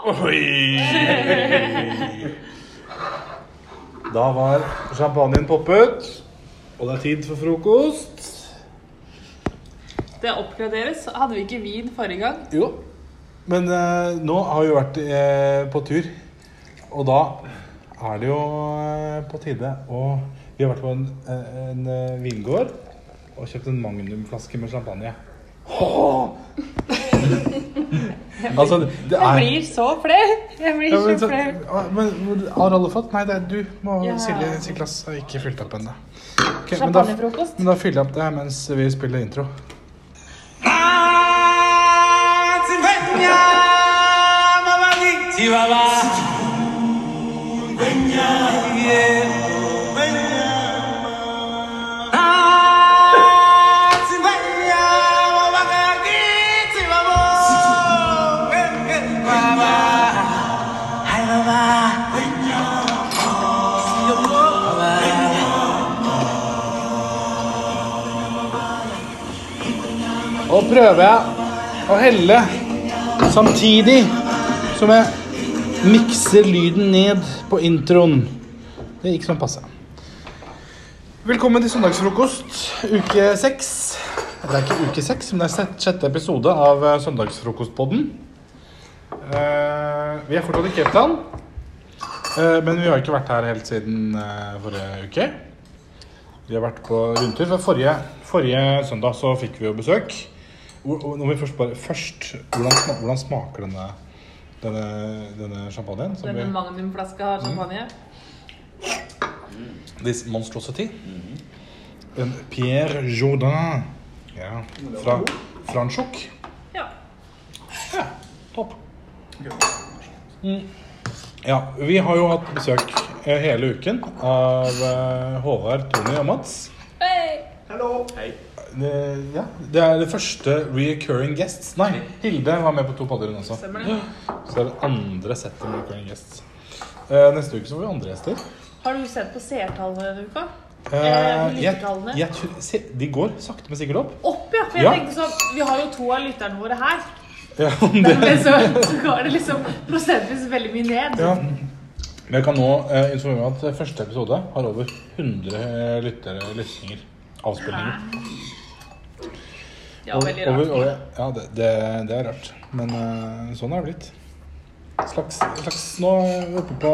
Oi! Da var champagnen poppet, og det er tid for frokost. Det oppgraderes. Hadde vi ikke vin forrige gang? Jo, men eh, nå har vi vært eh, på tur, og da er det jo eh, på tide å Vi har vært på en, en, en eh, vingård og kjøpt en magnumflaske med champagne. Åh! altså, det Jeg er blir så flau. Jeg blir ja, men, så flau. men har alle fått? Nei, det er du. Må Ja. Silje Siklas har ikke fylt opp ennå. Okay, men, da, men da fyller jeg opp det her mens vi spiller intro. Og prøver jeg å helle samtidig som jeg mikser lyden ned på introen. Det gikk som passe. Velkommen til søndagsfrokost, uke seks. Det er ikke uke seks, men det er sjette episode av eh, Søndagsfrokostpodden. Eh, vi er fortsatt i Cape Town, eh, men vi har ikke vært her helt siden forrige uke. Vi har vært på rundtur. For forrige, forrige søndag så fikk vi jo besøk. Når vi først bare Først, hvordan, sma- hvordan smaker denne, denne, denne champagnen? som Denne vi- magnumflaska champagne. This monstrosity. En Pierre Jourdain. Ja, fra Franschhoek. Ja. Ja, topp. Mm. Ja, vi har jo hatt besøk eh, hele uken av eh, Håvard, Tony og Mats. Det, ja, det er det første reoccurring guests. Nei, Hilde var med på to podder hun også. Så det er det andre settet med reoccurring guests. Eh, neste uke så får vi andre gjester. Har du sett på seertallene denne uka? Eh, jeg, jeg, se, de går sakte, men sikkert opp. Opp, ja. For jeg Ja. tenkte sånn Vi har jo to av lytterne våre her. Ja, Men det, så, så går det liksom prosentvis veldig mye ned. ja. Men jeg kan nå eh, informere om at første episode har over 100 lyttere, lyttinger. Avspillinger. Ja, veldig Over- rart. Og, ja, det, det, det er rart. Men uh, sånn er det blitt. Slags, slags nå oppe på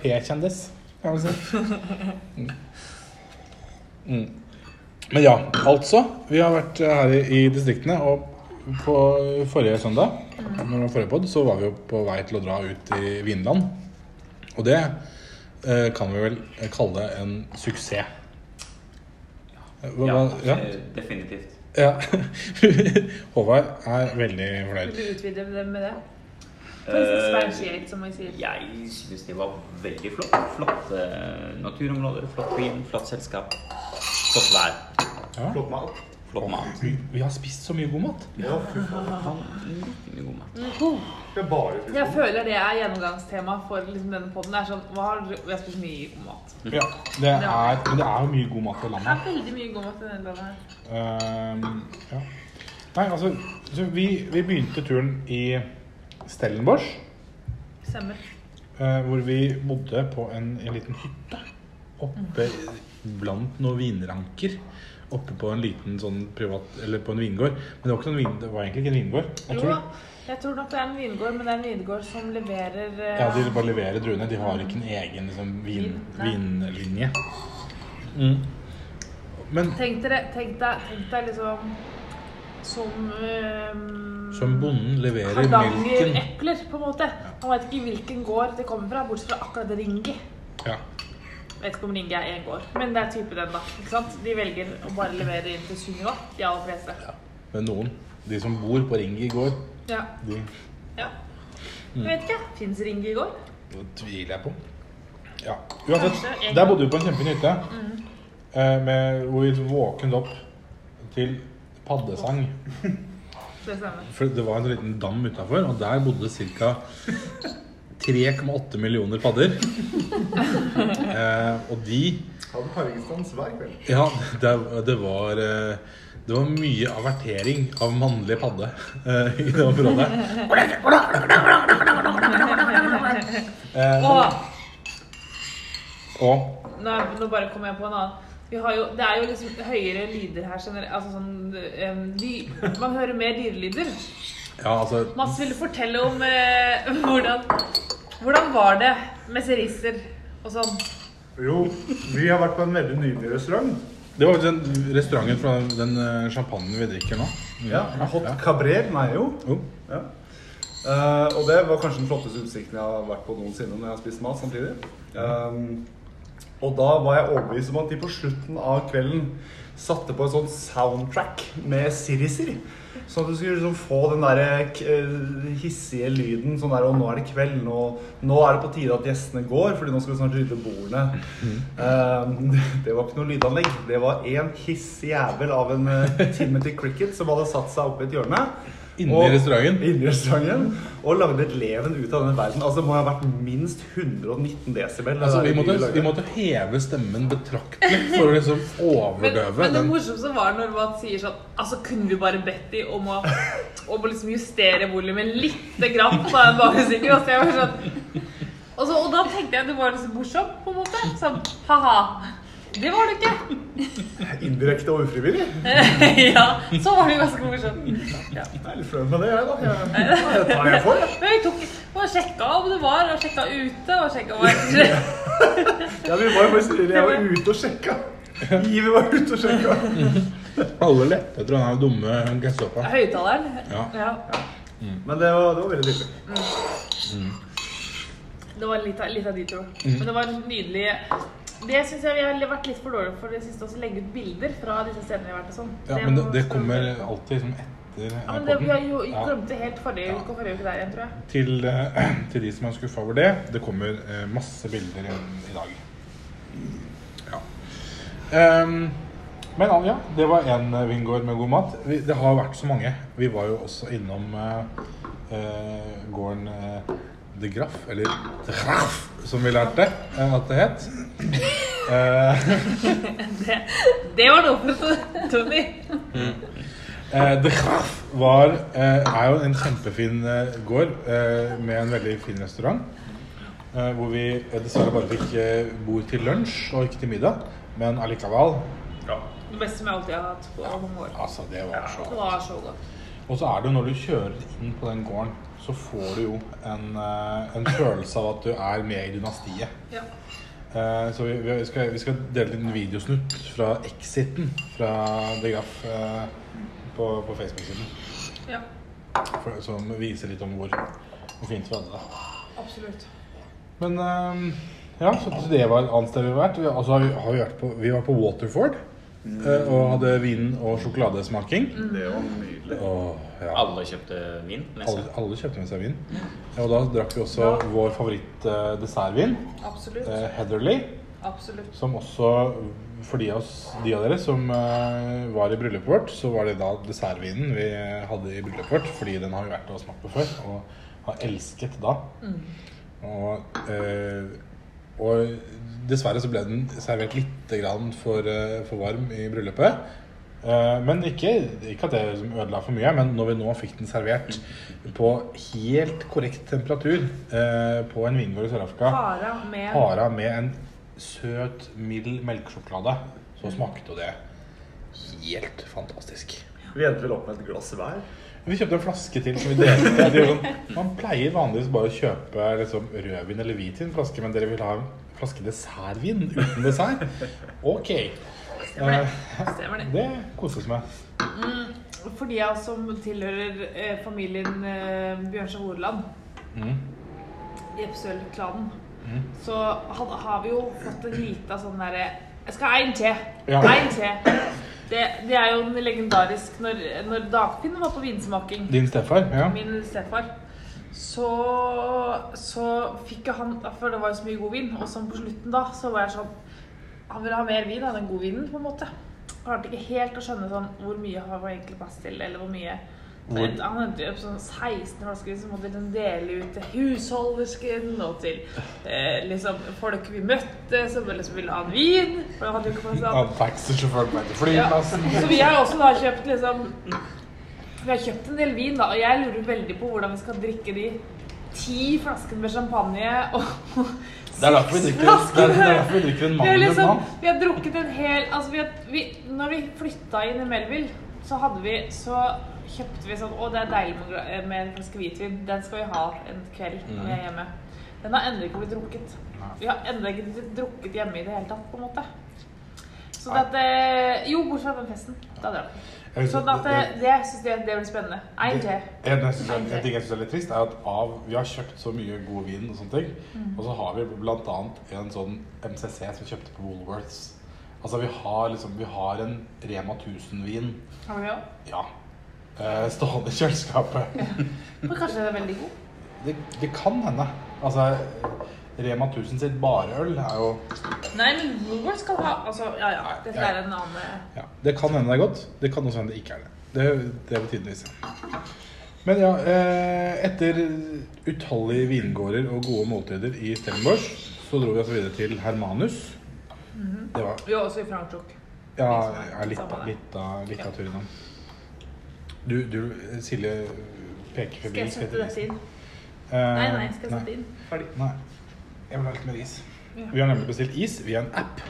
P-kjendis, kan vi si. Mm. Mm. Men ja, altså. Vi har vært her i, i distriktene, og på forrige søndag var forrige podd, så var vi jo på vei til å dra ut i Vinland. Og det eh, kan vi vel kalle en suksess. Hva, Ja, hva- ja. definitivt. Ja. Håvard er veldig fornøyd. Vil du utvide det med det? Eh, Spansiate, som man sier. jeg synes det var veldig flott. Flotte naturområder, flott vin, flott selskap. Flott vær. Ja. Flott mat. Flott mat. Vi, har spist så mye god mat. Ja, fy faen. Mye god mat. Det er bare Jeg føler det er gjennomgangstema for liksom denne podden. Det er sånn, hva har Vi har spist mye god mat. Ja, det er, men det er jo mye god mat i Det er veldig mye god mat i denne landet her. Ehm, ja. Nei, altså så vi, vi begynte turen i Stellenbosch, Stemmer. Uh, hvor vi bodde på en, en liten hytte oppe blant noen vinranker. Oppe på en liten sånn privat Eller på en vingård. Men det var, ikke vin, det var egentlig ikke en vingård. Jeg Jo, tror, jeg tror nok det er en vingård, men det er en vingård som leverer uh, ja, De bare leverer druene. De har ikke en egen liksom, vin, Vin, vinlinje. Mm. Men Tenk, dere, tenk, deg, tenk deg liksom som um, som bonden leverer melken Hardangerepler, på en måte. Man vet ikke hvilken gård det kommer fra, bortsett fra akkurat Ringi. ja. Vet ikke om Ringi er én gård, men det er type den, da. ikke sant? De velger å bare levere inn til Sunniva, de aller fleste. Ja. Men noen, de som bor på Ringi gård, Ja. de ja. Mm. Jeg vet ikke. Fins Ringi gård? det tviler jeg på. Ja, uansett. Der bodde vi på en kjempefin hytte. mm. med, hvor vi våknet opp til paddesang. Det stemmer. For det var en liten dam utafor, og der bodde ca. 3,8 millioner padder. eh, og de Hadde Hargestans hver kveld. Ja, det, det var eh, Det var mye avertering av mannlig padde eh, i det området. Eh, Og og nå, nå bare kom jeg på en annen. Vi har jo, det er jo liksom høyere lyder her generelt. Altså sånn um, dy, Man hører mer dyrelyder. Ja, altså Mats, vil du fortelle om eh, hvordan Hvordan var det med serisser og sånn? Jo, vi har vært på en veldig nydelig restaurant. Det var den restauranten fra den, eh, champagnen vi drikker nå. Ja, Hot Ja. Cabrer Mayo. Jo. Ja. Uh, og det var kanskje den flotteste utsikten jeg har vært på noensinne når jeg har spist mat samtidig. Um, og da var jeg overbevist om at de på slutten av kvelden satte på et sånt soundtrack med siriser. Sånn at du skulle liksom få den der eh, hissige lyden. Sånn der, og nå er det kveld, nå, nå er det på tide at gjestene går, fordi nå skal vi snart rydde bordene. Um, det var ikke noe lydanlegg. Det var en hissig jævel av en uh, Timothy Cricket som hadde satt seg oppi i et hjørne. Inni restauranten. Inni restauranten. Og lagde et leven ut av den verden. Altså, det må ha vært minst 119 desibel. Altså, vi, måtte, vi måtte heve stemmen betraktelig for å liksom Men, overdøve men det morsomste var når man sier sånn Altså, kunne vi bare bedt de om å, om å liksom justere volumet lite grann på den bakmusikken? Og, så jeg var sånn, og, og da tenkte jeg det var liksom morsomt, på en måte. Sånn ha-ha. Det var du ikke. Indirekte og ufrivillig. ja, så var det ganske morsomt. Ja. Jeg er litt flau med det, jeg, da. Jeg, det tar jeg for, jeg. Men vi tok og sjekka om det var, og sjekka ute, og sjekka hva Ja, vi var jo faktisk Jeg var ute og sjekka. Iver var ute og sjekka. Alle lette etter den dumme gestoppa. Høyttaleren. Ja. ja. Men det var, det var veldig hyggelig. Det var litt av, litt av de to. Mm. Men det var nydelig Det syns jeg vi har vært litt for dårlige for det siste også, legge ut bilder fra disse stedene vi har vært og sånn. Ja, men det, det kommer alltid liksom etter Ja, eh, men det, vi har jo. Ja. det helt forrige uke og forrige uke der igjen, tror jeg. Til, eh, til de som er skuffa over det, det kommer eh, masse bilder igjen i dag. Ja. Um, men ja, det var én vingård med god mat. Vi, det har vært så mange. Vi var jo også innom uh, uh, gården eh, De Graff, eller De Graff, som vi lærte eh, at det het. Eh, Det, det var noe for Tony. de The Graff var, eh, er jo en kjempefin eh, gård eh, med en veldig fin restaurant. Eh, hvor vi eh, dessverre bare fikk eh, bord til lunsj og ikke til middag. Men allikevel Det beste som jeg alltid har hatt på mange år. Altså, det var så Det var så godt. Og så er det jo når du kjører inn på den gården, så får du jo en, eh, en følelse av at du er med i dynastiet. Ja. Eh, Så vi, vi, skal, vi skal dele en videosnutt fra Exiten fra The Graff eh, på, på Facebook-siden. ja. Som viser litt om hvor, hvor fint vi hadde det. Absolutt. Men ehm, ja, så det var et annet sted vi har vært. Vi, altså, har vi, har vi, vært på, vi var på Waterford og hadde vin- og sjokoladesmaking. Det var nydelig. Og, ja, Alle kjøpte vin alle, alle kjøpte med seg vin. Ja, og da drakk vi også vår favoritt-dessertvin, Absolutt. eh, Heatherley. Absolutt. Som også, for de av, oss, de av dere som uh, var i bryllupet vårt, så var det da dessertvinen vi hadde i bryllupet vårt. Fordi den har vi vært og smakt på før, og har elsket da. Og, uh, og dessverre så ble den servert litt grann for, eh, for varm i bryllupet. Eh, men ikke, ikke at det liksom ødela for mye, men når vi nå fikk den servert på helt korrekt temperatur eh, på en vingård i Sør-Afrika Para med para med en søt, mild melkesjokolade, så smakte jo det helt fantastisk. Vi endte vel opp med et glass hver. Vi kjøpte en flaske til som vi delte. Man pleier vanligvis bare å kjøpe liksom, rødvin eller hvitvinflaske, men dere vil ha en flaske dessertvin uten dessert? Ok. Stemmer det. Eh, Stemmer det. det koses med. For de av oss som tilhører eh, familien eh, Bjørnstad Horeland, Mm. Jepsøl-klanen, Mm. så had, har vi jo fått en lita sånn derre Jeg skal ha en til. Ja. En til. Det, det er jo legendarisk Når, når Dagfinn var på vinsmaking, Din stefar? Ja. min stefar, så, så fikk jo han For det var jo så mye god vin, og sånn på slutten da, så var jeg sånn Han ville ha mer vin av den gode vinen, på en måte. Klarte ikke helt å skjønne sånn hvor mye har var egentlig plass til, eller hvor mye Hvor- Han endte opp sånn 16 flasker som måtte den dele ut til husholdersken og til eh, liksom folk vi møtte som liksom ville ha en vin. For han hadde jo ikke plass til alt. Ja, Taxisjåføren meg til Ja, så vi har også da kjøpt liksom Vi har kjøpt en del vin, da, og jeg lurer veldig på hvordan vi skal drikke de ti flasker med champagne og Det er derfor vi drikker, det er, det er derfor vi drikker en mangel liksom, vi har drukket en hel altså vi vi, Når vi flytta inn i Melville, så hadde vi Så kjøpte vi sånn Å, det er deilig med, en flaske hvitvin. Den skal vi ha en kveld når vi er hjemme. Den har ennå ikke blitt drukket. Vi har ennå ikke blitt drukket hjemme i det hele tatt, på en måte. Så dette eh, Jo, bortsett fra den festen. Da drar vi. Sånn at det, det- det, jeg det, blir spennende. En til. En, synes, en ting jeg syns er litt trist, er at av, vi har kjøpt så mye god vin, og sånne ting, Mm. og så har vi bl.a. en sånn MCC som vi kjøpte på Woolworths. Altså vi har liksom Vi har en Rema 1000-vin Har vi òg? ja, Uh, stående i kjøleskapet. Men kanskje den er veldig god? Det, det kan hende. Altså Rema 1000 sitt bareøl er jo Nei, men Woolworth skal ha Altså, ja ja. Dette Ja. er en annen eh, Ja, det kan hende det er godt. Det kan også hende det ikke er det. Det, det vil tiden vise. Men ja, eh, etter utallige vingårder og gode måltider i Stellenbosch, så dro vi altså videre til Hermanus. Det var er også i Frankrike. ja, ja, litt, litt, av, litt av turen. Du, du, Silje peker Skal jeg sette dette inn? Uh, Nei, nei, skal jeg sette inn? Ferdig. Nei. Jeg vil ha litt mer is. Ja. Vi har nemlig bestilt is via en app.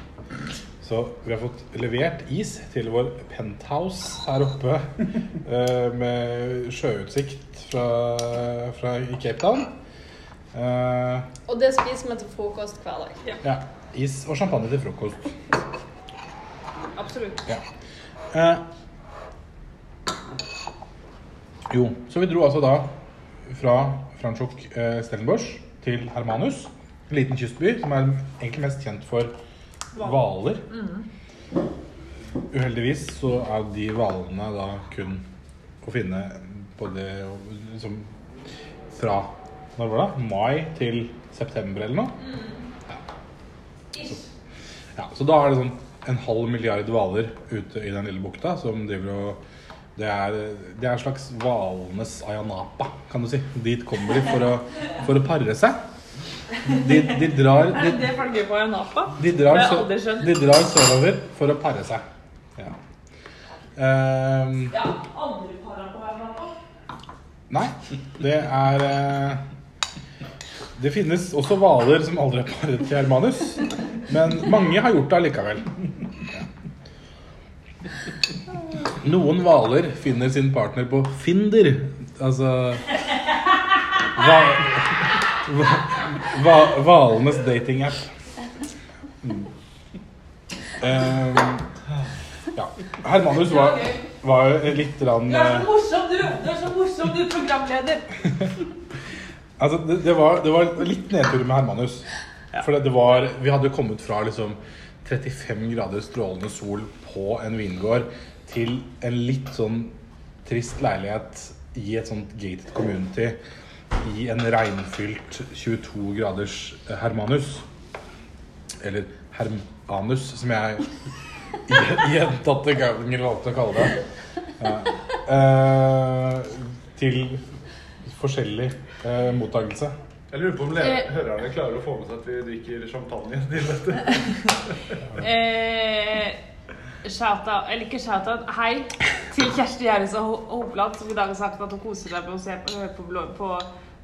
Så vi har fått levert is til vår penthouse her oppe eh, med sjøutsikt fra, fra Cape Town. Eh, Og det spiser vi til frokost hver dag. ja. Is og champagne til frokost. Absolutt. Ja. Eh, jo, så vi dro altså da fra Franschhoek eh, Stellenbosch til Hermanus. En liten kystby som er egentlig mest kjent for hvaler. Uheldigvis så er de hvalene da kun å finne på det liksom fra Når var det? Mai til september eller noe? Ja, så da er det sånn en halv milliard hvaler ute i den lille bukta som driver og det er, det er en slags hvalenes Ayanapa, kan du si. Dit kommer de for å, for å pare seg. De, de drar Er de, det det folk gjør på Napa? de drar, Det har jeg aldri skjønt. de drar sørover for å pare seg. Ja. Um, Ja, aldri para på Napa. nei, det er eh, Det finnes også hvaler som aldri har paret til Hermanus, men mange har gjort det allikevel. Ja. Noen hvaler finner sin partner på Finder, altså hva- Hvalenes datingapp. Mm. Um, ja. Hermanus var, var jo litt rann, Du er eh, så morsom, du! Du er så morsom, du programleder. Altså, det, det, var, det var litt nedtur med Hermanus. For det, det var, vi hadde kommet fra liksom 35 grader strålende sol på en vingård til en litt sånn trist leilighet i et sånt gated community i en regnfylt 22 graders eh, Hermanus. Eller Hermanus, som jeg i- gjentatte ganger valgte å kalle det. Eh, til forskjellig eh, mottakelse. Jeg lurer på om le- Eh. hørerne klarer å få med seg at vi drikker champagne til dette. Eh, shout-out, eller ikke shout-out, hei til Kjersti Gjerris og Ho- Hopland, som i dag har sagt at hun koser seg med å se på, på, på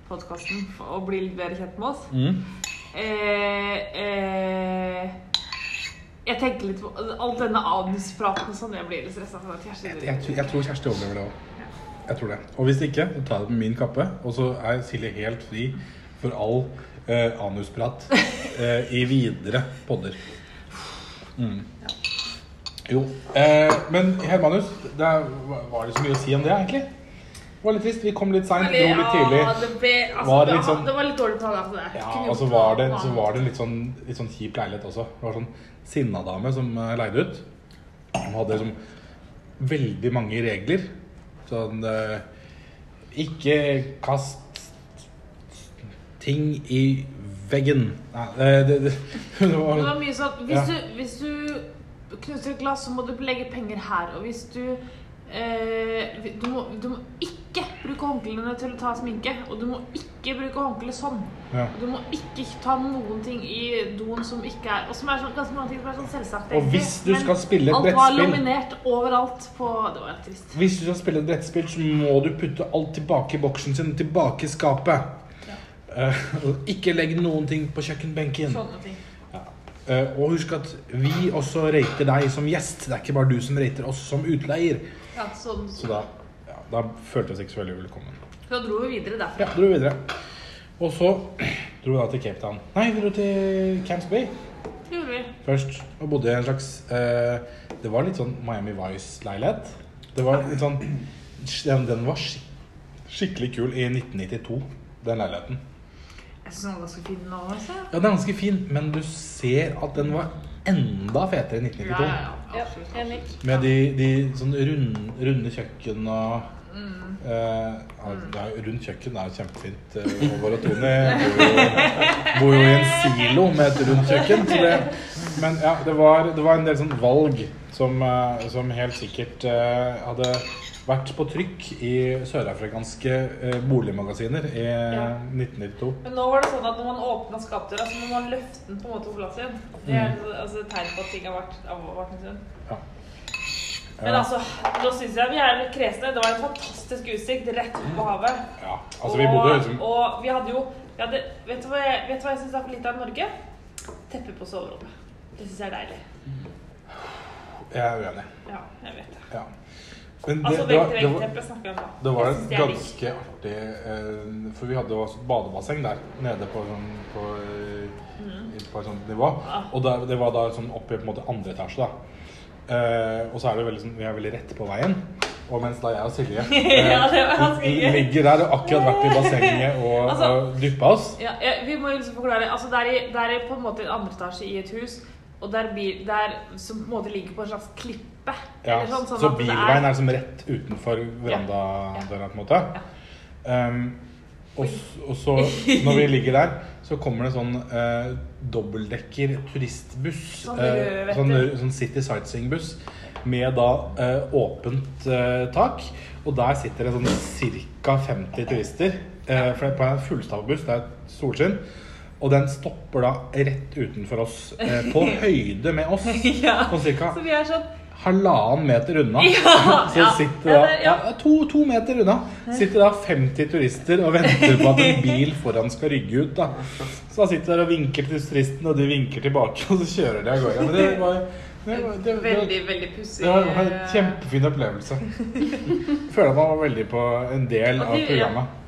podkasten og bli litt bedre kjent med oss. Mm. Eh, eh, jeg tenker litt på all denne anuspraten og sånn. Jeg blir litt stressa Jeg, jeg, jeg tror Kjersti overlever det òg. Jeg tror det. Og hvis ikke, så tar jeg det med min kappe. Og så er Silje helt fri for all eh, anusprat eh, i videre podder. Mm. Jo. Eh, men Hermanus, det er, var det så mye å si om det, egentlig? Det var litt trist. Vi kom litt seint, dro litt tidlig. Ja, det, ble, altså, Var det sånn- det var litt dårlig planlagt. det. Ja, og så var det, så var det litt sånn, litt sånn kjip leilighet også. Det var sånn sinna dame som eh, leide ut. Hun hadde liksom veldig mange regler. Sånn Ikke kast ting i veggen. Nei, det, det, det, det var, Det var mye sånn Hvis, Ja. du, hvis du knuser et glass, så må du legge penger her. Og hvis du eh, du, må, du må ikke bruke håndklærne til å ta sminke. Og du må ikke bruke håndkle sånn. ja. Og du må ikke ta noen ting i doen som ikke er Og som er sånn, ganske mange ting som er sånn selvsagt. Og hvis du Men skal spille et brettspill Alt var laminert overalt på Det var trist. Hvis du skal spille et brettspill, så må du putte alt tilbake i boksen sin, tilbake i skapet. Eh, og ikke legg noen ting på kjøkkenbenken. Sånne ting. Ja. Eh, og husk at vi også rater deg som gjest. Det er ikke bare du som rater oss som utleier. Ja, sånn. Så da, ja, da følte jeg oss ikke så veldig velkommen. Så da dro vi videre derfra. Ja, dro vi videre. Og så dro vi da til Cape Town. Nei, vi dro til Camps Bay Det gjorde vi. først. Og bodde i en slags eh, Det var litt sånn Miami Vice-leilighet. Det var litt sånn Den, den var skik skikkelig kul i 1992, den leiligheten. Jeg syns den var ganske fin nå, altså. Ja, den er ganske fin, men du ser at den var enda fetere enn 1992. Ja, ja, ja. Ja, Absolutt. Med de, de sånn rund, runde kjøkken og Mm. Uh, ja, Rundt kjøkken er jo kjempefint. eh, Håvard og Tony bor jo, i en silo med et rundt kjøkken. Så det, men ja, det var, det var en del sånn valg som, eh, som helt sikkert uh, hadde vært på trykk i sørafrikanske eh, boligmagasiner i Ja. 1992. Men nå var det sånn at når man åpna skapdøra, så må man løfte den på en måte på plass igjen. Det er altså, et tegn på at ting har vært, har vært en stund. Ja. Men altså, nå syns jeg vi er kresne. Det var en fantastisk utsikt rett ut på havet. Ja, altså vi bodde og, liksom og vi hadde jo vi hadde, Vet du hva jeg, vet du hva jeg syns er for lite av Norge? Teppe på soverommet. Det syns jeg er deilig. Jeg er uenig. Ja, jeg vet det. Ja. Men det, Altså det, var, det, var, det var et ganske artig eh, For vi hadde jo også badebasseng der nede på, sånn, på, Mm. på et sånt nivå. Ja. Og da, det var da sånn oppe i på en måte andre etasje, da. Eh, og så er det veldig sånn Vi er veldig rett på veien. Og mens da jeg og Silje Ja, ganske gøy. ligger der og akkurat vært i bassenget og, Altså- og dyppa oss Ja, ja, vi må jo liksom forklare. Altså, det, er i, det er på en måte andre etasje i et hus, og der bil, der, som på en måte ligger på en slags klippe. ja, sånn, sånn Så bilveien er liksom rett utenfor verandadøra, på en måte. Um, og, og så, når vi ligger der, så kommer det sånn eh, dobbeltdekker turistbuss. Sånn eh, sånn, sånn City Sightseeing-buss med da eh, åpent eh, tak. Og der sitter det sånn ca. 50 turister. Eh, for det er på en fullstavbuss, buss, det er solskinn. Og den stopper da rett utenfor oss, eh, på høyde med oss. Ja. på cirka Så vi er sånn halvannen meter unna. Ja, så sitter Ja, da ja, to, to meter unna sitter da 50 turister og venter på at en bil foran skal rygge ut. da Så da sitter der og vinker til turistene, og de vinker tilbake, og så kjører de av gårde. Men det var, det var, det, det, Veldig, veldig pussig. det var en kjempefin opplevelse. Føler at man var veldig på en del av programmet.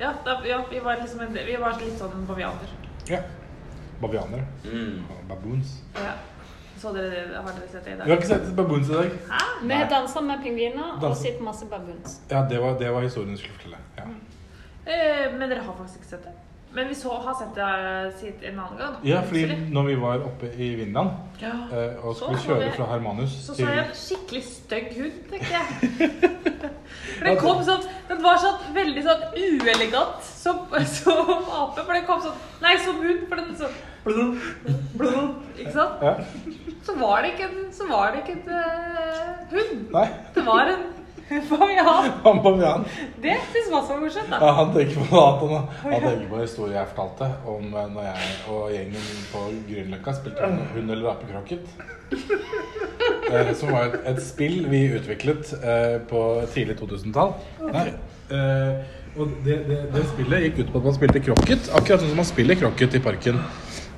Ja, da, ja vi, var liksom del- vi var litt sånn bavianer. Ja. Bavianere. Mm. Baboons. Ja. Så dere, har dere sett det i Vi har ikke sett baboons i dag. Hæ? Vi har dansa med pingviner og sett masse baboons. Ja, det var, det var historien du skulle fortelle. Ja. Eh, men dere har faktisk ikke sett det. Men vi så, har sett det eh, en annen gang. Ja, fordi når vi var oppe i Vinland ja. eh, og skulle så kjøre fra Hermanus Så så til jeg en skikkelig stygg hund, tenkte jeg. For den kom sånn Den var sånn veldig sånn uelegant som, som ape. For den kom sånn Nei, som hund. For den sånn blum, blum, Ikke sant? ja. Så var det ikke en, så var det ikke en uh, hund. Nei, Det var en bavian. han bavian. Det syns Mats var morsomt, da. Ja, han tenker på at han, han tenker på en historie jeg fortalte om eh, når jeg og gjengen på Grünerløkka spilte hund eller apekrokket. Eh, som var et, et spill vi utviklet eh, på tidlig 2000-tall. Eh, og det, det, det spillet gikk ut på at man spilte krokket, akkurat sånn som man spiller krokket i parken.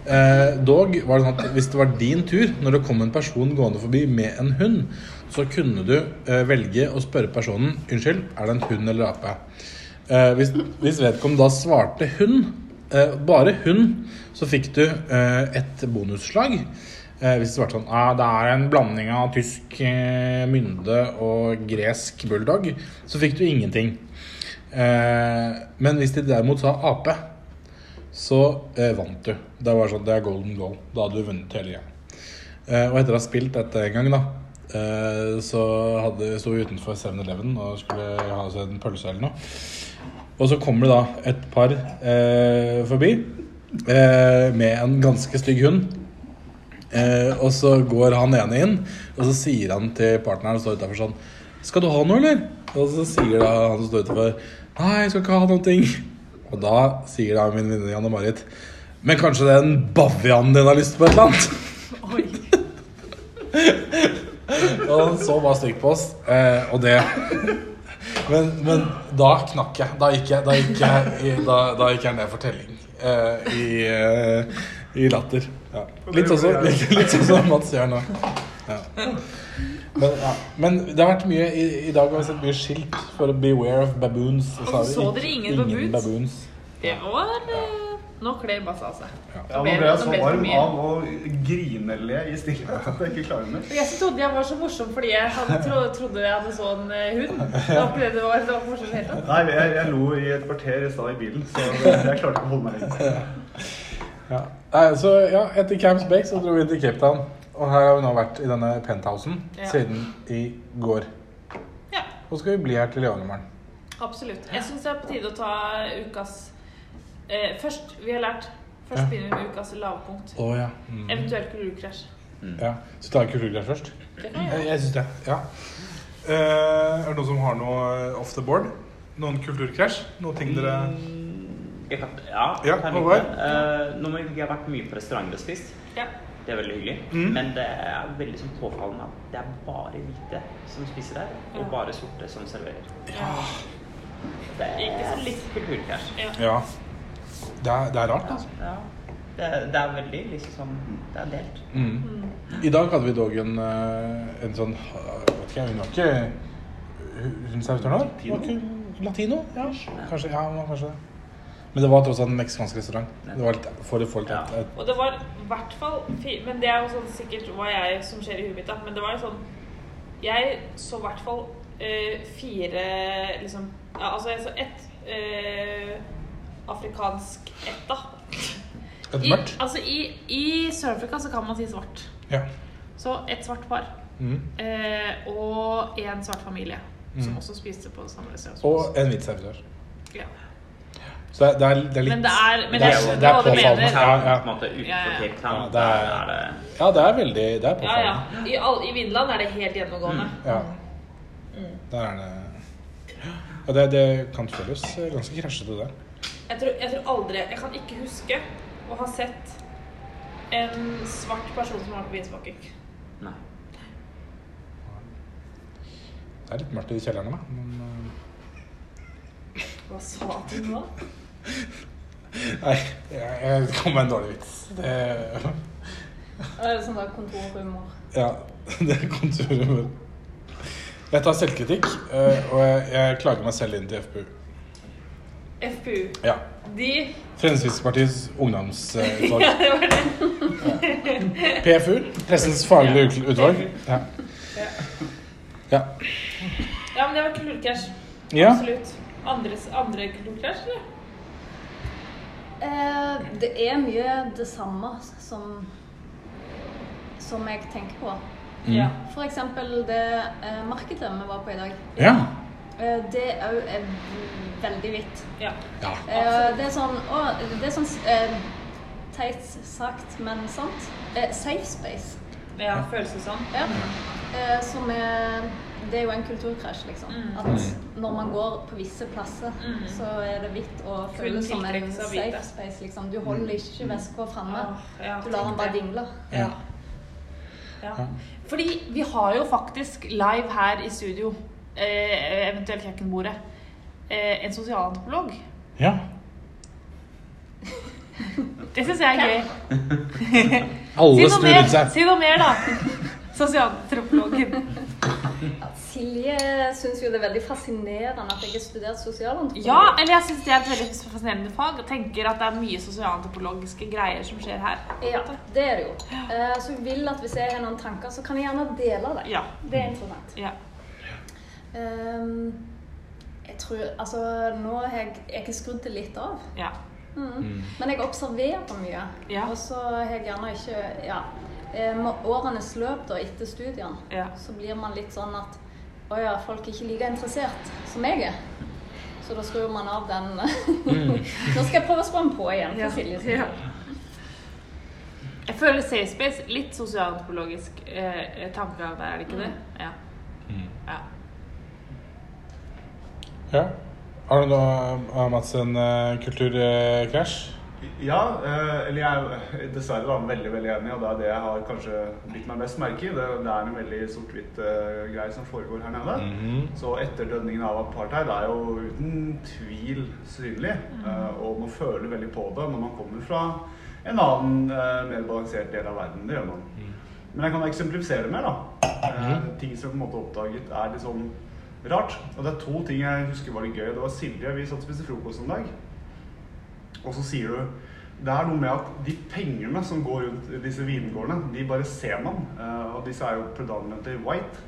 Eh, dog var det sånn at hvis det var din tur, når det kom en person gående forbi med en hund, så kunne du eh, velge å spørre personen Unnskyld, er det en hund eller ape? Eh, hvis, hvis vedkommende da svarte hund, eh, bare hund, så fikk du eh, et bonusslag. Eh, hvis det svarte sånn ah, Det er en blanding av tysk mynde og gresk bulldog, så fikk du ingenting. Men hvis de derimot sa ape, så eh, vant du. Det var sånn, det er golden goal. Da hadde du vunnet hele greia. Eh, og etter å ha spilt dette en gang, da, eh, så hadde, sto vi utenfor 7-Eleven og skulle ha oss en pølse eller noe. Og så kommer det da et par eh, forbi eh, med en ganske stygg hund. Eh, og så går han ene inn, og så sier han til partneren som står utafor sånn Skal du ha noe, eller? Og så sier da han som står utafor Nei, jeg skal ikke ha ting. Og da sier da min venninne Janne Marit Men kanskje det er den bavianen din har lyst på et eller annet? Oi. Og han så bare stygt på oss. Eh, og det Men, men da knakk jeg. Da gikk jeg, da gikk jeg, i, da, da gikk jeg ned for telling eh, i, eh, i latter. Ja. Litt sånn litt sånn som Mats gjør nå. Ja. Men, ja. men det har vært mye I, i dag har vi sett mye skilt for 'beware of baboons'. Og Og har så ikke- dere ingen baboons? baboons. Det var eh, Nå kler Basse av seg. Ja, Nå ble jeg så varm av å grinele i stillhet at jeg ikke klarer mer. Jeg trodde jeg var så morsom fordi jeg hadde tro, trodde jeg hadde sånn eh, hund. Det var ikke det det var. Det var morsomt helt tatt. Nei, jeg, jeg lo i et kvarter i stad i bilen, så jeg klarte ikke å holde meg inne. Ja. Nei, så ja, etter Camps Bake så dro vi til Cape Town. Og her har vi nå vært i denne penthousen Ja. siden i går. Ja, Og skal vi bli her til i overmorgen. absolutt. Jeg syns det er på tide å ta ukas eh, Først, vi har lært Først Ja. begynner vi med ukas lavpunkt. Oh, ja. Mm. Eventuelt kulturkrasj. ja. Så tar vi kulturkrasj først? Det kan Jeg, gjøre. jeg syns det. Ja. Eh, er det noen som har noe off the board? Noen kulturkrasj? Noen ting dere Mm, jeg kan, ja, Ja? Eh, nå må jeg jeg har vært mye på restauranter og spist. Ja. Det er veldig hyggelig. Mm. Men det er veldig sånn påfallende at det er bare hvite som spiser der, og Ja. bare sorte som serverer. Ja. Det Ikke så er litt kulturkrasj. Ja. Ja. Det er, det er rart, altså. Ja. Det, er- det er veldig liksom Det er delt. Mm. I dag hadde vi dog en, eh, en sånn eh, Vet ikke, hun var ikke Hun servitøren her? Var ikke latino? Ja, kanskje. Ja, kanskje det. Men det var tross alt en meksikansk restaurant. Det var litt for litt Ja. Og det var i hvert fall Men det er jo sånn sikkert hva jeg som skjer i huet mitt, da. Men det var jo sånn Jeg så i hvert fall eh, fire liksom ja, Altså jeg så ett eh, afrikansk ett, da. et I, mørkt. altså i, I Sør-Afrika så kan man si svart. Ja. Så ett svart par. Mm. Eh, og en svart familie. Som Mm. også spiste på samme restaurant. Og en hvit servitør. ja. Så det er, det er, litt Men det er, men det jeg er- skjønner det er hva du påfallende. mener. Ja, ja. Ja, ja. Ja, det er- Ja, veldig Det er Ja, påfallende. ja. I, all, I Vinland er det helt gjennomgående. Ja. Mm. Der er det Og det, det kan føles ganske krasjete, det. Jeg tror, jeg tror aldri Jeg kan ikke huske å ha sett en svart person som har på hvit. Nei. Det er litt mørkt i kjelleren, da. Men eh, Hva sa du nå? Nei, jeg, kom med en dårlig vits. Det, Er sånn der kontorhumor? ja, det er kontorhumor. Jeg tar selvkritikk, eh, og jeg, jeg klager meg selv inn til FPU. FPU. Ja. De Fremskrittspartiets ungdomsutvalg. Ja, det var det. PFU, Pressens faglige ut- utvalg. Ja. Ja. ja. Ja, men det var kulturkrasj. Absolutt. Andres, andre kulturkrasj, eller? Eh, det er mye det samme som som jeg tenker på. Mm. Ja. For eksempel det eh, markedet vi var på i dag. Ja. Eh, det òg er veldig hvitt. Ja. ja. Eh, det er sånn å, Det er sånn eh, teit sagt, men sant. Eh, safe space. ja føles det sånn. Ja. Eh, som er Det er jo en kulturkrasj, liksom. Mm. At når man går på visse plasser, Mm. så er det vidt å føle som en safe space, liksom. Du holder ikke veska framme. Ja, Du lar den bare dingle. Ja. ja. Fordi vi har jo faktisk live her i studio, eh, eventuelt kjøkkenbordet, eh, en sosialantropolog. ja. Det syns jeg er gøy. Alle Si noe snur mer, rundt seg. si noe mer da. Sosialantropologen. Silje syns jo det er veldig fascinerende at jeg har studert sosialantropologi. Ja, eller jeg syns det er et veldig fascinerende fag. Og tenker at det er mye sosialantropologiske greier som skjer her. Ja, det er det jo. Ja. så jeg vil at hvis jeg har noen tanker, så kan jeg gjerne dele det. Ja. Det er interessant. ja. Um, jeg tror Altså, nå har jeg, jeg har skrudd det litt av. ja. Mm. Men jeg observerer mye. Ja. Og så har jeg gjerne ikke Ja. Eh, Med årenes løp da, etter studiene, Ja. så blir man litt sånn at å ja, folk er ikke like interessert som jeg er. Så da skrur man av den Nå skal jeg prøve å skru den på igjen. Ja. Silje Ja. Jeg føler Safe Space litt sosialantropologisk eh, tankegang der, er det ikke det? Ja. Mm. ja. Ja. Har du noe, av Mats, en uh, kulturkrasj? Ja, eh, eller jeg er dessverre da, veldig veldig enig, og det er det jeg har kanskje bitt meg mest merke i. Det, det er en veldig sort-hvitt uh, greie som foregår her nede. Mhm. Så etterdønningen av apartheid er jo uten tvil synlig, eh, og man føler veldig på det når man kommer fra en annen, uh, mer balansert del av verden. Det gjør man. Men jeg kan eksemplifisere mer, da. Eh, ting som jeg på en måte oppdaget er litt sånn rart. Og det er to ting jeg husker var litt gøy. Det var Silje, vi satt og spiste frokost en dag. Og så sier du det er noe med at de pengene som går rundt disse vingårdene, de bare ser man. Eh, og disse er jo predominantly white.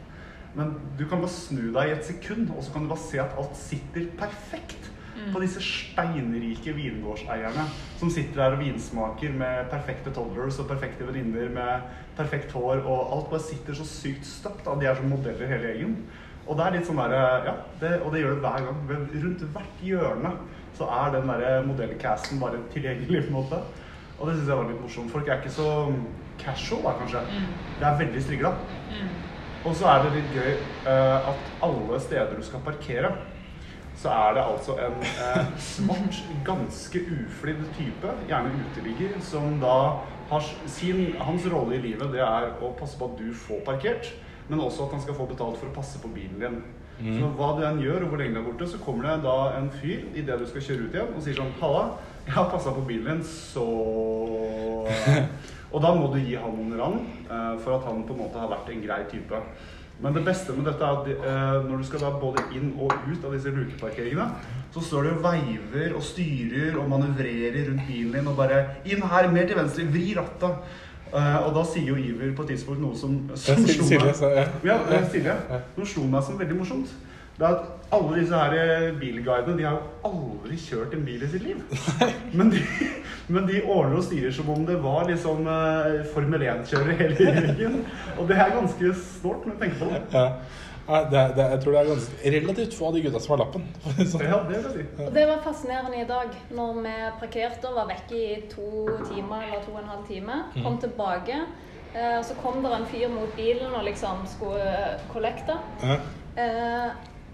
Men du kan bare snu deg i et sekund, og så kan du bare se at alt sitter perfekt på disse steinrike vingårdseierne som sitter der og vinsmaker med perfekte toddlers og perfekte venninner med perfekt hår, og alt bare sitter så sykt støpt. Da. De er som modeller hele gjengen. Og det er litt sånn der, ja, det, og det gjør det hver gang. Rundt hvert hjørne så er den der modellcasten bare tilgjengelig på en måte. Og det syns jeg var litt morsomt. Folk er ikke så casual da, kanskje. Det er veldig strigla. Og så er det litt gøy uh, at alle steder du skal parkere, så er det altså en uh, svart, ganske uflidd type, gjerne uteligger, som da har sin Hans rolle i livet det er å passe på at du får parkert, men også at han skal få betalt for å passe på bilen din. Så hva du enn gjør, og hvor lenge du er borte, så kommer det da en fyr idet du skal kjøre ut igjen, og sier sånn Halla, jeg har passa på bilen din, så Og da må du gi han noen rand uh, for at han på en måte har vært en grei type. Men det beste med dette er at uh, når du skal da både inn og ut av disse lukeparkeringene, så står du og veiver og styrer og manøvrerer rundt bilen din og bare Inn her, mer til venstre, vri rattet. Eh, og da sier jo Iver på et tidspunkt noe som, som slo slo Silje, meg. så, ja. Ja, eh, Silje. Som slo meg som veldig morsomt. Det er at alle disse her eh, bilguidene de har jo aldri kjørt en bil i sitt liv. Men de, men de ordner og styrer som om det var liksom Formel 1-kjørere hele gjengen. Og det er ganske snålt når du tenker på det. Ja. Ja, det, er- det, jeg tror det er ganske relativt få av de gutta som har lappen. Sånn. Ja, det si. Det var fascinerende i dag, når vi parkerte og var vekke i to timer eller to og en halv time. Kom tilbake. og Så kom det en fyr mot bilen og liksom skulle kollekte. Ja. Eh,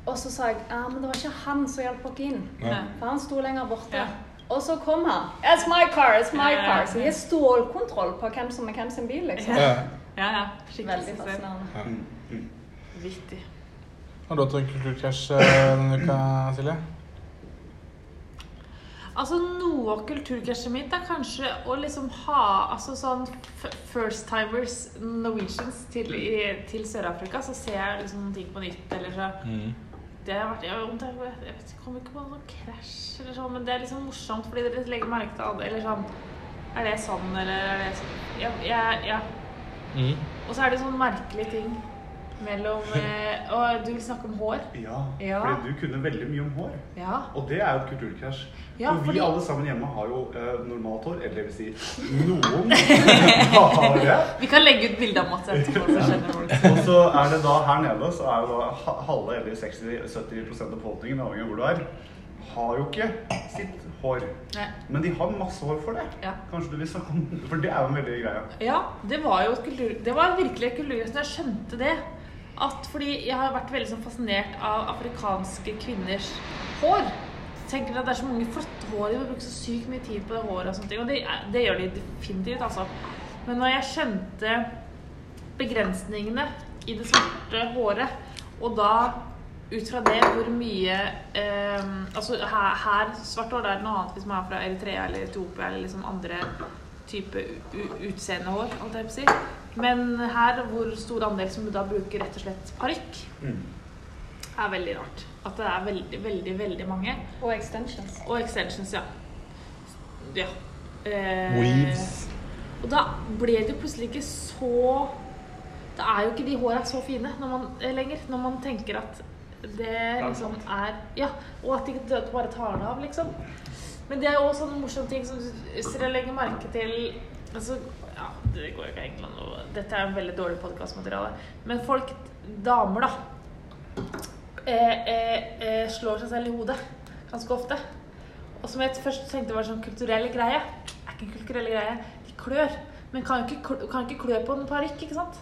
og så sa jeg ja, men det var ikke han som hjalp oss inn. Ja. For han sto lenger borte. Ja. Og så kom han. It's my car, it's my Ja, car. Så de har stålkontroll på hvem som er hvem sin bil, liksom. Ja. Ja, Veldig fascinerende. Vittig. Har du hatt en kulturkrasj eh, denne uka, Silje? Altså Noe av kulturkrasjet mitt er kanskje å liksom ha altså sånn first timers Norwegians til, i- til Sør-Afrika. Så ser jeg liksom noen ting på nytt, eller så Mm. Det har vært, jeg, om det, jeg vet, jeg kommer ikke på noen krasj eller sånn, men det er liksom morsomt fordi dere legger merke til andre Eller sånn Er det sånn, eller er det sånn? Ja, ja, ja. Mm. Og så er det sånn merkelige ting mellom eh, Og du vil snakke om hår? Ja, Ja. for du kunne veldig mye om hår. Ja. Og det er jo et kulturkrasj. Ja, For vi fordi- alle sammen hjemme har jo eh, normalt hår. Eller det vil si, noen har det. Vi kan legge ut bilde av Mats etterpå, så. Og så er det da her nede, så er jo da halve eller 60-70 av befolkningen, avhengig av hvor du er, har jo ikke sitt hår. Nei. Men de har masse hår for det. Ja. Kanskje du vil snakke om det? For det er jo en veldig greie. Ja, det var jo et kultur... Det var virkelig et kulturkrasj jeg skjønte det. At fordi jeg har vært veldig sånn fascinert av afrikanske kvinners hår. Tenker at det er så mange flotte hår, de må bruke så sykt mye tid på det håret og sånne ting. Og det, det gjør de definitivt, altså. Men når jeg skjønte begrensningene i det svarte håret, og da ut fra det hvor mye eh, Altså her, her svart hår er noe annet hvis man er fra Eritrea eller Etiopia eller liksom andre type utseendehår, holdt si. Men her hvor stor andel som da bruker rett og slett parykk, Mm. er veldig rart. At det er veldig, veldig, veldig mange. Og extensions. Og extensions, ja. Ja. Eh, Weaves. og da ble det plutselig ikke så Da er jo ikke de håra så fine når man, eh, lenger, når man tenker at det liksom er Ja, og at de ikke bare tar det av, liksom. Men det er jo også sånne morsomme ting som hvis dere legger merke til altså, ja, Det går jo ikke England og Dette er en veldig dårlig podkastmateriale. Men folk, damer, da, eh, eh, eh, slår seg selv i hodet ganske ofte. Og som jeg først tenkte var sånn kulturell greie. Det er ikke en kulturell greie. De klør. Men kan jo ikke, kan ikke klø på en parykk, ikke sant?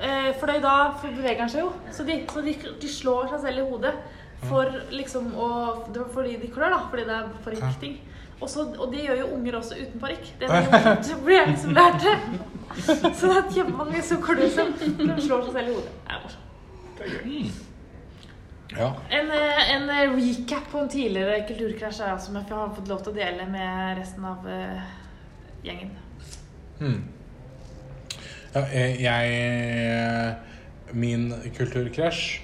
Eh, for da beveger han seg jo. Så, de, så de, de slår seg selv i hodet for liksom å fordi de klør, da. Fordi det er parykkting. Og, så- og det gjør jo unger også uten parykk. Det er det morsomt. Det ble jeg som lærte. Så det er kjempemange som klør seg. De slår seg selv i hodet. Det er morsomt. Ja. En, eh, en eh, recap på en tidligere kulturkrasj er, som jeg har fått lov til å dele med resten av uh, gjengen. Hmm. ja jeg, jeg Min kulturkrasj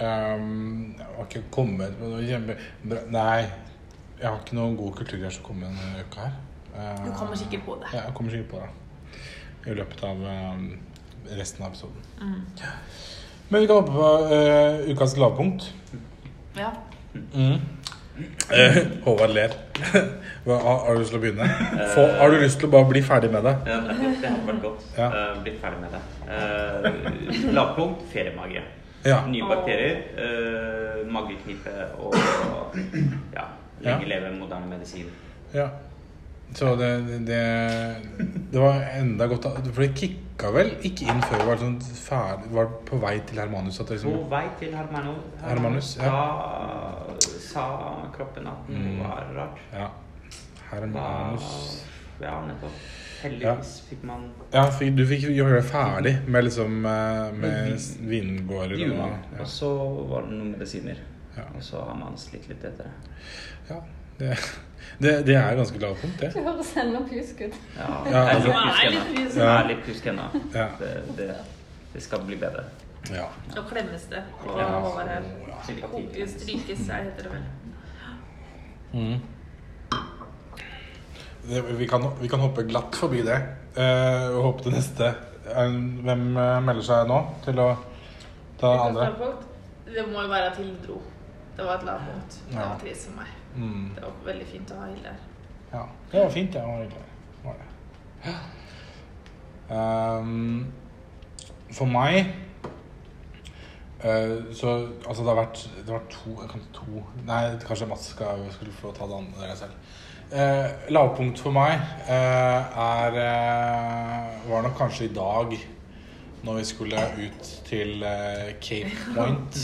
um, Jeg har ikke kommet med noe kjempebra Nei, jeg har ikke noen gode kulturgreier som kommer denne uka her. Eh, Du kommer sikkert på det. Ja, jeg kommer sikkert på det. I løpet av um, resten av episoden. Mm. Men vi kan hoppe på uh, ukas lavpunkt. Ja. Mm. Uh, Håvard ler. Hva, har, du lyst til å begynne? Få, har du lyst til å bare bli ferdig med det? Ja, det hadde vært godt. Ja. Uh, blitt ferdig med det. Uh, Lavpunkt feriemage. Ja. Nye bakterier, uh, mageknipe og ja, lenge Ja. leve moderne medisin. ja. Så det, det Det var enda godt For det kicka vel ikke inn før det var sånn ferdig Var på vei til Hermanus? At det På liksom, vei til Hermano, Hermanus, ja. Da sa kroppen at noe Mm. var rart. ja. Da, Hermanus ja, nettopp. Heldigvis fikk man Ja, du fikk gjøre det ferdig med liksom eh, Med vingårder og ja. Og så var det noen medisiner. Ja. Og så har man slitt litt etter det. ja. Det, det, det er ganske lavpunkt, det. Du høres ennå pjusk ut. Ja, Ja, det er altså- litt Det er litt pjusk ennå. pjusk. Det litt pjusk ennå. Ja. Det, det, det skal bli bedre. Ja. Så klemmes det. Og Ja. Strykes, er- heter det vel. Mm. Vi, kan, vi kan hoppe glatt forbi det eh, og hoppe til neste. Hvem eh, melder seg nå til å ta andre? Det må jo være til dro. Det var et lavpunkt. Det var trist for meg. Mm. Det var veldig fint å ha Hilde her. Ja, det var fint, det. Var hyggelig. Var det. Ehm, for meg eh, Så altså, det har vært Det har vært to, to Nei, kanskje Mats skal, skulle få ta det andre selv. Eh, lavpunkt for meg eh, er Var nok kanskje i dag, når vi skulle ut til Cape Point.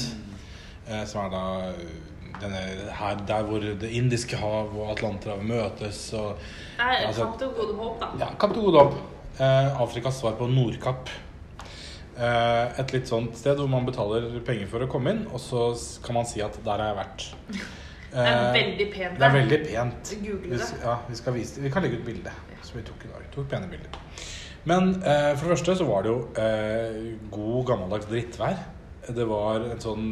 Eh, som er da eh, denne, her, der hvor Det indiske hav og Atlanterhavet møtes. Og, er Altså- Kapp til gode håp, da. ja, Kapp til gode håp. Eh, Afrikas svar på Nordkapp. Eh, et litt sånt sted hvor man betaler penger for å komme inn, og så kan man si at der har jeg vært. Det er Eh, veldig pent det er veldig pent. Google det. ja, vi, skal vise, vi kan legge ut bilde som vi tok i dag. Vi tok pene bilder. Men eh, for det første så var det jo eh, god gammeldags drittvær. Det var en sånn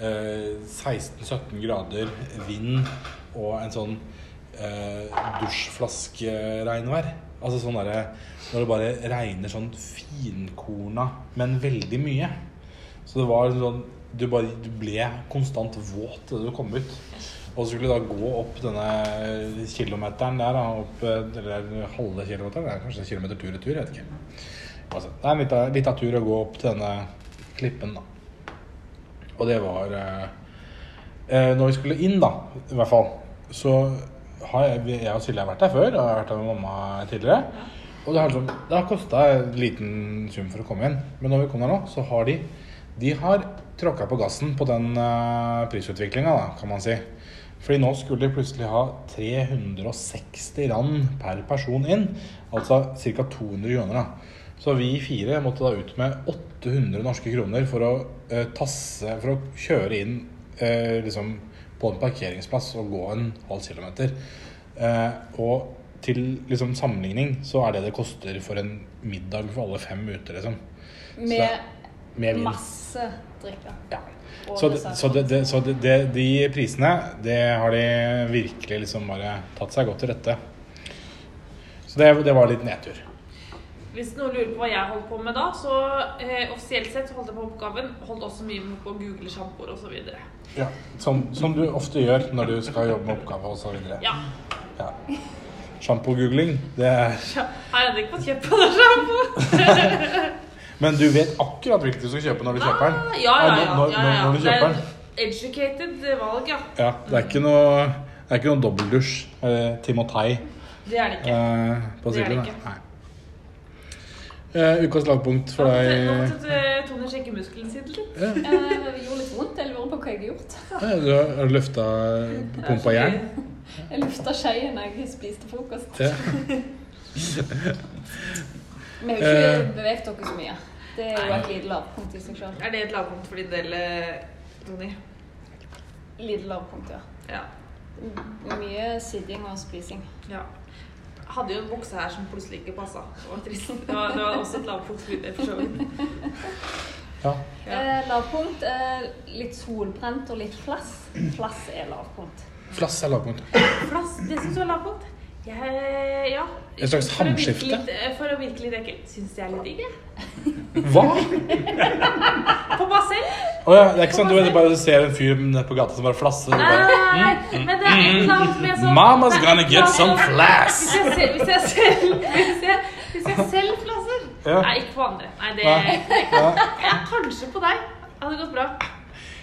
16-17 grader vind og en sånn eh, dusjflaskeregnvær. Altså sånn derre Når det bare regner sånn finkorna, men veldig mye. Så det var sånn Du, bare, du ble konstant våt da du kom ut. Og så skulle du da gå opp denne kilometeren der, opp, eh, eller halve kilometeren, det er kanskje kilometer tur-retur, tur, jeg vet ikke. Altså, det er en litt av tur å gå opp til denne klippen, da. Og det var eh, eh, Når vi skulle inn, da, i hvert fall, så har jeg, jeg og Silje har vært der før, og jeg har vært der med mamma tidligere. Og det har, liksom, har kosta en liten sum for å komme inn. Men når vi kom der nå, så har de De har tråkka på gassen på den uh, prisutviklinga, da, kan man si. Fordi nå skulle de plutselig ha 360 rand per person inn. Altså ca. 200 kroner. da. Så vi fire måtte da ut med 800 norske kroner for å eh, tasse For å kjøre inn eh, liksom på en parkeringsplass og gå en halv kilometer. Eh, og til liksom sammenligning så er det det koster for en middag for alle fem ute, liksom. Med Med masse drikke. Ja. Så, det, så, det, så det, det, de prisene, det har de virkelig liksom bare tatt seg godt til rette. Så det, det var litt nedtur. Hvis noen lurer på hva jeg holdt på med da, så eh, offisielt sett så holdt jeg på oppgaven. Holdt også mye med på å google sjampoer osv. Ja, som, som du ofte gjør når du skal jobbe med oppgave osv. Ja. Ja. Sjampo-googling, det er Her er jeg ikke fått kjøpt på noe sjampo? Men du vet akkurat hvilken du skal kjøpe når du kjøper den? Ah, Ja, ja, ja. Når, når, når du Det kjøper er den. educated valg, ja. Ja, det er ikke noe, det er ikke noe dobbeldusj. Eh, Timotei Det er det ikke. eh, på Det er det ikke. Nei. Eh, ukas lavpunkt for Nå deg måtte eh, Tone sjekke muskelen sin litt. ja. Eh, Det gjorde litt vondt. Jeg lurer på hva jeg har gjort. Ja, Du har løfta pumpa jern? Jeg løfta skeien da jeg spiste frokost. Ja. Vi har jo ikke beveget oss så mye. Det er jo et lite lavpunkt i seg sjøl. Er det et lavpunkt for din del, eh, Tony? Lite lavpunkt, ja. Ja. Mye sitting og spising. ja. Hadde jo en bukse her som plutselig ikke passa. Det var trist. Det var, det var også et lavpunkt for så vidt. ja. Ja. Eh, lavpunkt er litt solbrent og litt flass. Flass er lavpunkt. Flass er lavpunkt. Flass, det syns du er lavpunkt? Jeg, ja. Et slags hamskifte? For å virke litt ekkel. Syns jeg er litt digg, jeg. Hva? På meg selv. Oh, ja, det er ikke sånn du vet, du bare ser en fyr på gata som bare flasser. bare, Nei, men det er et eller annet med sånn Mama's gonna get some flass. Hvis jeg selv, hvis jeg hvis jeg, selv flasser Ja. Nei, ikke på andre. Nei, det Nei. Ja. ja, Kanskje på deg. Det hadde gått bra.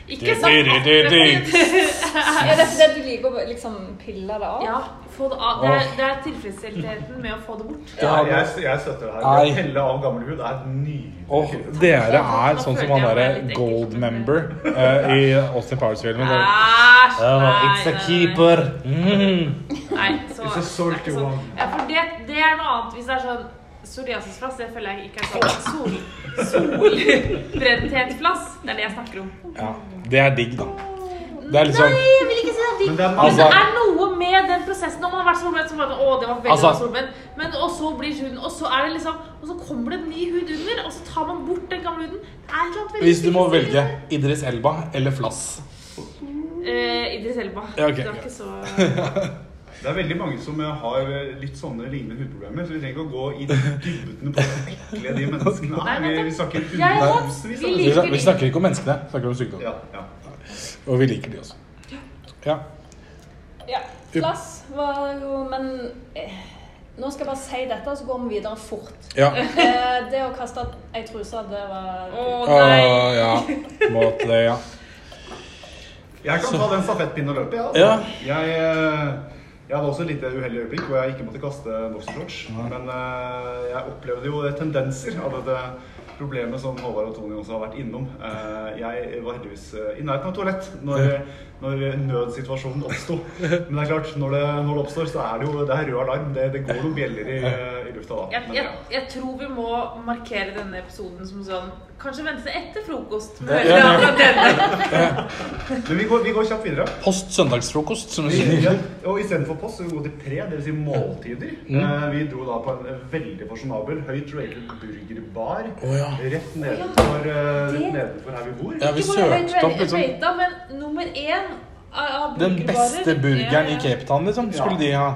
Ikke sant. Ja, det er fordi du liker å liksom pille det av. Ja, få det av. Det er, det er tilfredsstillheten med å få det bort. Ja, jeg, jeg støtter det her. Å pelle av gammel hud er nydelig Og dere er sånn som han derre gold member uh, i Austin Powers-filmen. Æsj! Uh, It's a keeper. Mm. Nei, så, It's a salty one. Ja, for det, det er noe annet. Hvis det er sånn psoriasisflass, det føler jeg ikke er sånn sol, solbrenthetflass. Det er det jeg snakker om. Ja, det er digg, da. Det er sånn Nei, jeg vil ikke si det er digg. Men det er Men Altså- det er noe med den prosessen. Når man har vært solbrent, så bare Å, det var veldig Altså- bra solbrent. Men og så blir huden Og så er det liksom Og så kommer det ny hud under, og så tar man bort den gamle huden. Det er et eller annet veldig Hvis du må velge tilfredsstillende. Idris Elba eller Flass Eh, Idris Elba. Ja, ok, det er ok. ikke så Det er veldig mange som eh, har eh, litt sånne lignende hudproblemer, så vi trenger ikke å gå i dybden på hvor ekle de menneskene Nei, er. men Vi, det- vi snakker Jeg og- vi Vi, vi snakker ikke om menneskene, vi snakker om sykdom. Ja, ja. Og vi liker de også. Ja. Ja, Flass var jo Men eh, nå skal jeg bare si dette, så går vi videre fort. ja. Eh, det å kaste ei truse, det var Å oh, nei. ja. Måte, det, ja. Jeg kan ta den stafettpinnen og løpe, ja. Ja. Jeg, eh, jeg hadde også et lite uheldig øyeblikk hvor jeg ikke måtte kaste boksershorts. Men eh, jeg opplevde jo tendenser av dette problemet som Håvard og Tony også har vært innom. Eh, Jeg var heldigvis eh, i nærheten av toalett når, når nødsituasjonen oppsto. Men det er klart, når det, når det oppstår, så er det jo det er rød alarm. Det, det går noen bjeller i, i lufta da. Jeg, jeg, jeg tror vi må markere denne episoden som sånn Kanskje vente etter frokost. Ja, ja, ja. Akkurat. Men vi går, vi går kjapt videre. Post søndagsfrokost, som du Vi, sier. ja, og istedenfor post, så vi går til pre, dvs. Si måltider. Mm. Eh, vi dro da på en veldig fasjonabel, høyt rated burgerbar. oh, ja. Rett nedenfor, Det- nedenfor her vi bor. Ja, vi søkte opp liksom men nummer én Den beste burgeren i. Cape Town, liksom, skulle Ja. de ha.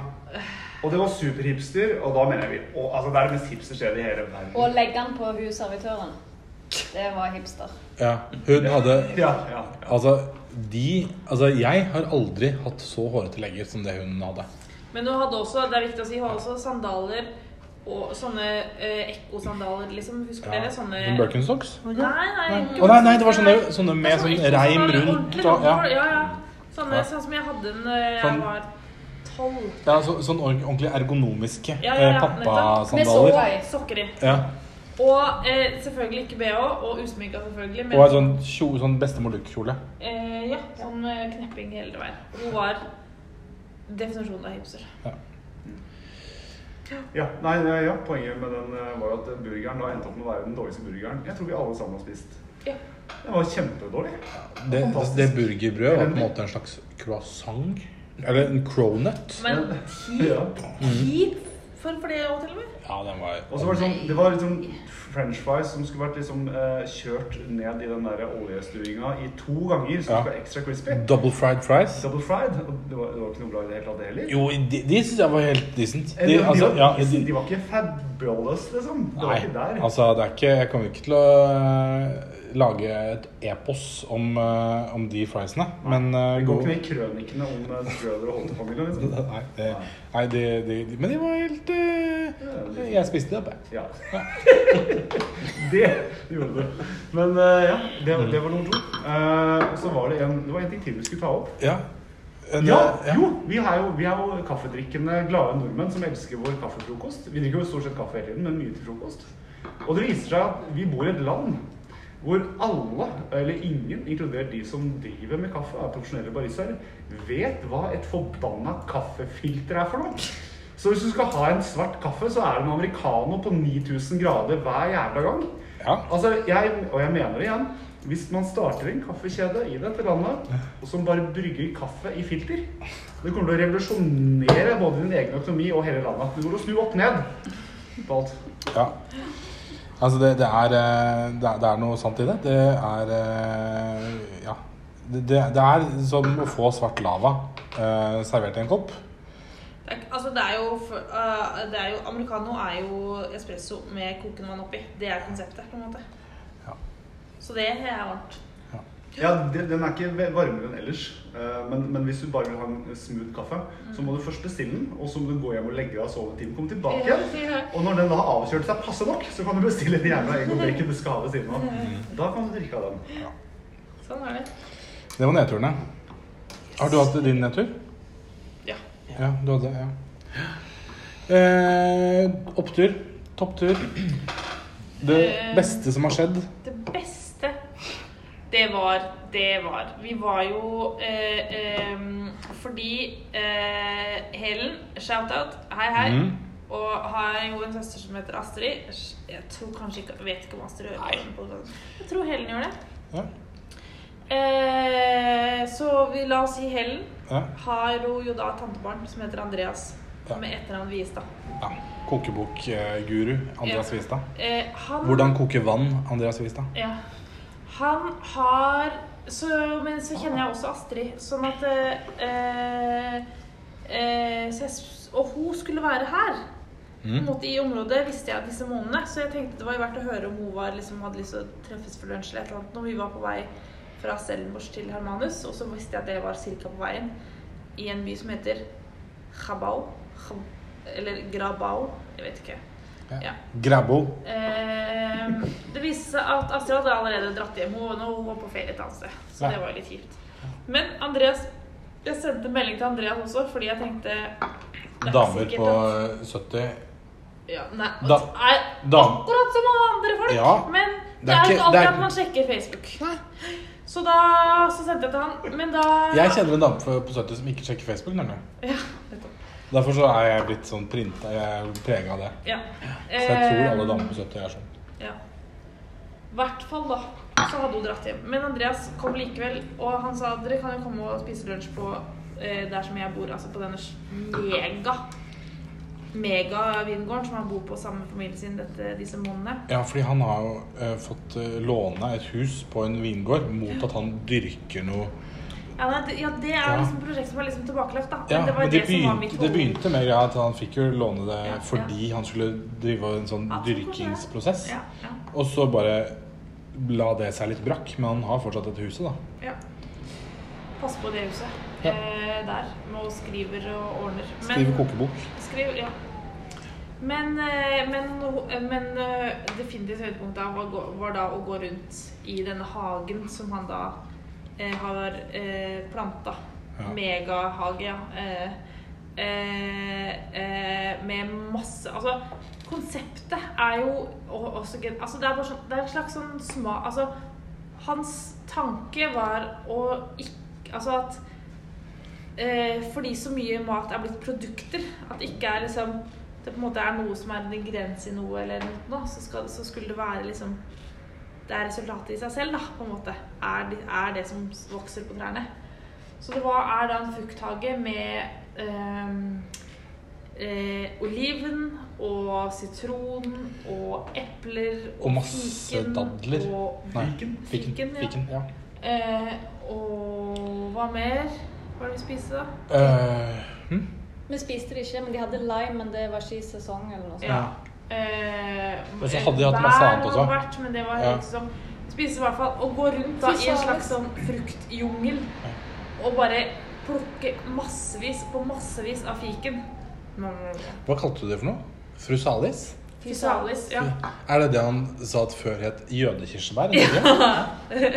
Og det var superhipster, og da mener vi og, altså, Det er det mest hipster stedet i hele verden. Og legge den på husservitøren. Det var hipster. Ja. Hun hadde Ja, ja, ja. Altså, de Altså, jeg har aldri hatt så hårete legger som det hun hadde. Men hun hadde også, det er viktig å si, hun hadde også sandaler og sånne eh, ekkosandaler, liksom. Husker Ja. dere? Sånne Sånn Birkenstocks? Nei, nei. Å nei, nei, det var sånne, sånne med sånn reim rundt og ja. ja, ja. Sånne Ja. sånn som jeg hadde når jeg Sånn- var tolv. ja så, sånn ordentlig ergonomiske Ja, ja, eh, ja, pappasandaler. Med Sokker i. Ja. Og eh, selvfølgelig ikke bh, og usminka selvfølgelig. Men Og en sånn, kjo, sånn bestemor-look-kjole. eh, ja, sånn med knepping hele veien. Hun var definisjonen av hipster. Ja, Ja, nei, ja, Poenget med den eh, var jo at burgeren da endte opp med å være den dårligste burgeren jeg tror vi alle sammen har spist. Ja. Den var kjempedårlig. Det, Fantastisk. det burgerbrødet var på en måte en slags croissant. Eller en cronut. Men ti, Ja. for, for det òg, til og med? Ja, den var Og så var det sånn, det var liksom french fries som skulle vært liksom eh, kjørt ned i den der oljestuinga i to ganger, så Ja. det skulle være ekstra crispy. Double fried fries. Double fried. Og det var, det var ikke noe bra i det hele tatt, det heller. Jo, de, de syns jeg var helt decent. Eh, De, de, altså, var, ja, de, de, var ikke fabulous, liksom. Det var nei, ikke der. altså det er ikke Jeg kommer ikke til å eh, lage et epos om, eh, om de friesene, men eh, det går ikke ned i krønikene om Strøder og Holte-familien. Liksom. Nei, det, nei det, det, de, men de var helt eh, Jeg spiste det opp, jeg. Ja. det gjorde du. Men uh, ja, det, det var nummer to. Uh, så var det en, det var en ting til vi skulle ta opp. Ja. En, Ja, ja, jo! Vi er jo, vi er jo kaffedrikkende glade nordmenn som elsker vår kaffefrokost. Vi drikker jo stort sett kaffe hele tiden, men mye til frokost. Og det viser seg at vi bor i et land hvor alle, eller ingen, inkludert de som driver med kaffe, er profesjonelle baristaer, vet hva et forbanna kaffefilter er for noe. Så hvis du skal ha en svart kaffe, så er det en americano på 9000 grader hver jævla gang. Ja. Altså, jeg, og jeg mener det igjen. Hvis man starter en kaffekjede i dette landet, og som bare brygger kaffe i filter Det kommer til å revolusjonere både din egen økonomi og hele landet. Det går å snu opp ned på alt. Ja. Altså, det, det, er, eh, det, er, det er noe sant i det. Det er eh, Ja. Det, er som å få svart lava eh, servert i en kopp. Altså det er jo, øh, det er jo Americano er jo espresso med kokende vann oppi. Det er konseptet, på en måte. Ja. Så det er varmt. Ja, Den er ikke varmere enn ellers. Eh, Men, men hvis du bare vil ha en smooth kaffe, så må du først bestille den, og så må du gå hjem og legge deg og sove en time. Komme tilbake igjen. Og når den da har avkjølt seg passe nok, så kan du bestille en jævla egg og bacon du skal ha ved siden av. Da kan du drikke av den. Sånn er det. Det var nedturene. Har du hatt din nedtur? Ja. Ja, du hadde ja. Eh, opptur. Topptur. Det Eh. beste som har skjedd. Det beste, det var Det var Vi var jo eh, eh, Fordi eh, Helen, shout-out, hei, hei. Mm. Og har jo en søster som heter Astrid. Jeg tror kanskje ikke Vet ikke om Astrid hører på den. Jeg tror Helen gjør det. Ja. Eh, så vi la oss si Helen Ja. har hun jo da et tantebarn som heter Andreas. Ja. Med etternavn Viestad. ja. Kokebokguru Andreas Ja. Viestad. Eh, Hvordan koke vann, Andreas Viestad. Ja. Han har så, Men så kjenner jeg også Astrid, sånn at eh, eh, så jeg, Og hun skulle være her. Mm. måte I området visste jeg disse månedene, så jeg tenkte det var verdt å høre om hun var, liksom, hadde lyst til å treffes for lunsj eller et eller annet. Når vi var på vei fra Stellenbosch til Hermanus, og så visste jeg at det var ca. på veien i en by som heter Chabau. Chab- Eller Grabau. Jeg vet ikke. Ja. Grabbo. Eh, det viste seg at Astrid hadde allerede dratt hjem. Hun, nå- hun var på ferie et annet sted. Så Ja. det var jo litt kjipt. Men Andreas Jeg sendte melding til Andreas også, fordi jeg tenkte er Damer på at- 70 ja, Nei, Da- er akkurat som alle andre folk. Ja. Men det, er jo ikke- alltid det er- at man sjekker Facebook. Så da så sendte jeg til han. Men da Jeg kjenner en dame på 70 som ikke sjekker Facebook. nemlig. Ja. Derfor så er jeg blitt sånn printa. Jeg er prega av det. Ja. Så jeg tror alle Eh, damer på 70 er sånn. Ja. I hvert fall, da. Så hadde hun dratt hjem. Men Andreas kom likevel, og han sa dere kan jo komme og spise lunsj på eh, der som jeg bor, altså på denne mega, mega megavingården som han bor på sammen med familien sin dette, disse månedene. Ja, fordi han har jo eh, fått eh, låne et hus på en vingård mot at han dyrker noe Ja, det, ja, det er liksom prosjekt som er liksom tilbakelagt, da. Men Ja, det var men det, det som var begynte, det begynte med at han fikk jo låne det Ja, fordi han skulle drive en sånn dyrkingsprosess. Ja, ja, Og så bare la det seg litt brakk, men han har fortsatt dette huset, da. ja. Pass på det huset eh, der. Med å skriver og ordner. Men- Skriver kokebok. Skriv, ja. Men, eh, men, men eh, definitivt høydepunktet var, var da å gå rundt i denne hagen som han da eh, har eh, planta. Ja. Megahage, ja. Eh, eh, eh, med masse Altså, konseptet er jo også, altså Det er sånn Det er en slags sånn smak Altså, hans tanke var å ikke Altså at eh, fordi så mye mat er blitt produkter, at det ikke er liksom det på en måte er noe som er en grense i noe, eller noe, så, skal, så skulle det være liksom Det er resultatet i seg selv, da, på en måte. Er, det- er det som vokser på trærne. Så det var, er da en frukthage med ehm, eh, oliven og sitron og epler og, Og masse fiken dadler. Og, Nei, Fiken? fiken. Fiken, ja. Fiken, ja. eh, og hva mer? Hva er det vi spiste, da? Uh, hm? Vi spiste det ikke, men de hadde lime, men det var ikke i sesong eller noe sånt. Ja. Eh, Og så hadde de hatt masse annet også. Vært, men det var Ja. som Spise i hvert fall Å gå rundt da, i en slags sånn fruktjungel og bare plukke massevis på massevis av fiken. Hva kalte du det for noe? Frusalis? Frusalis, Ja, Er det det han sa at før het jødekirsebær? Ja.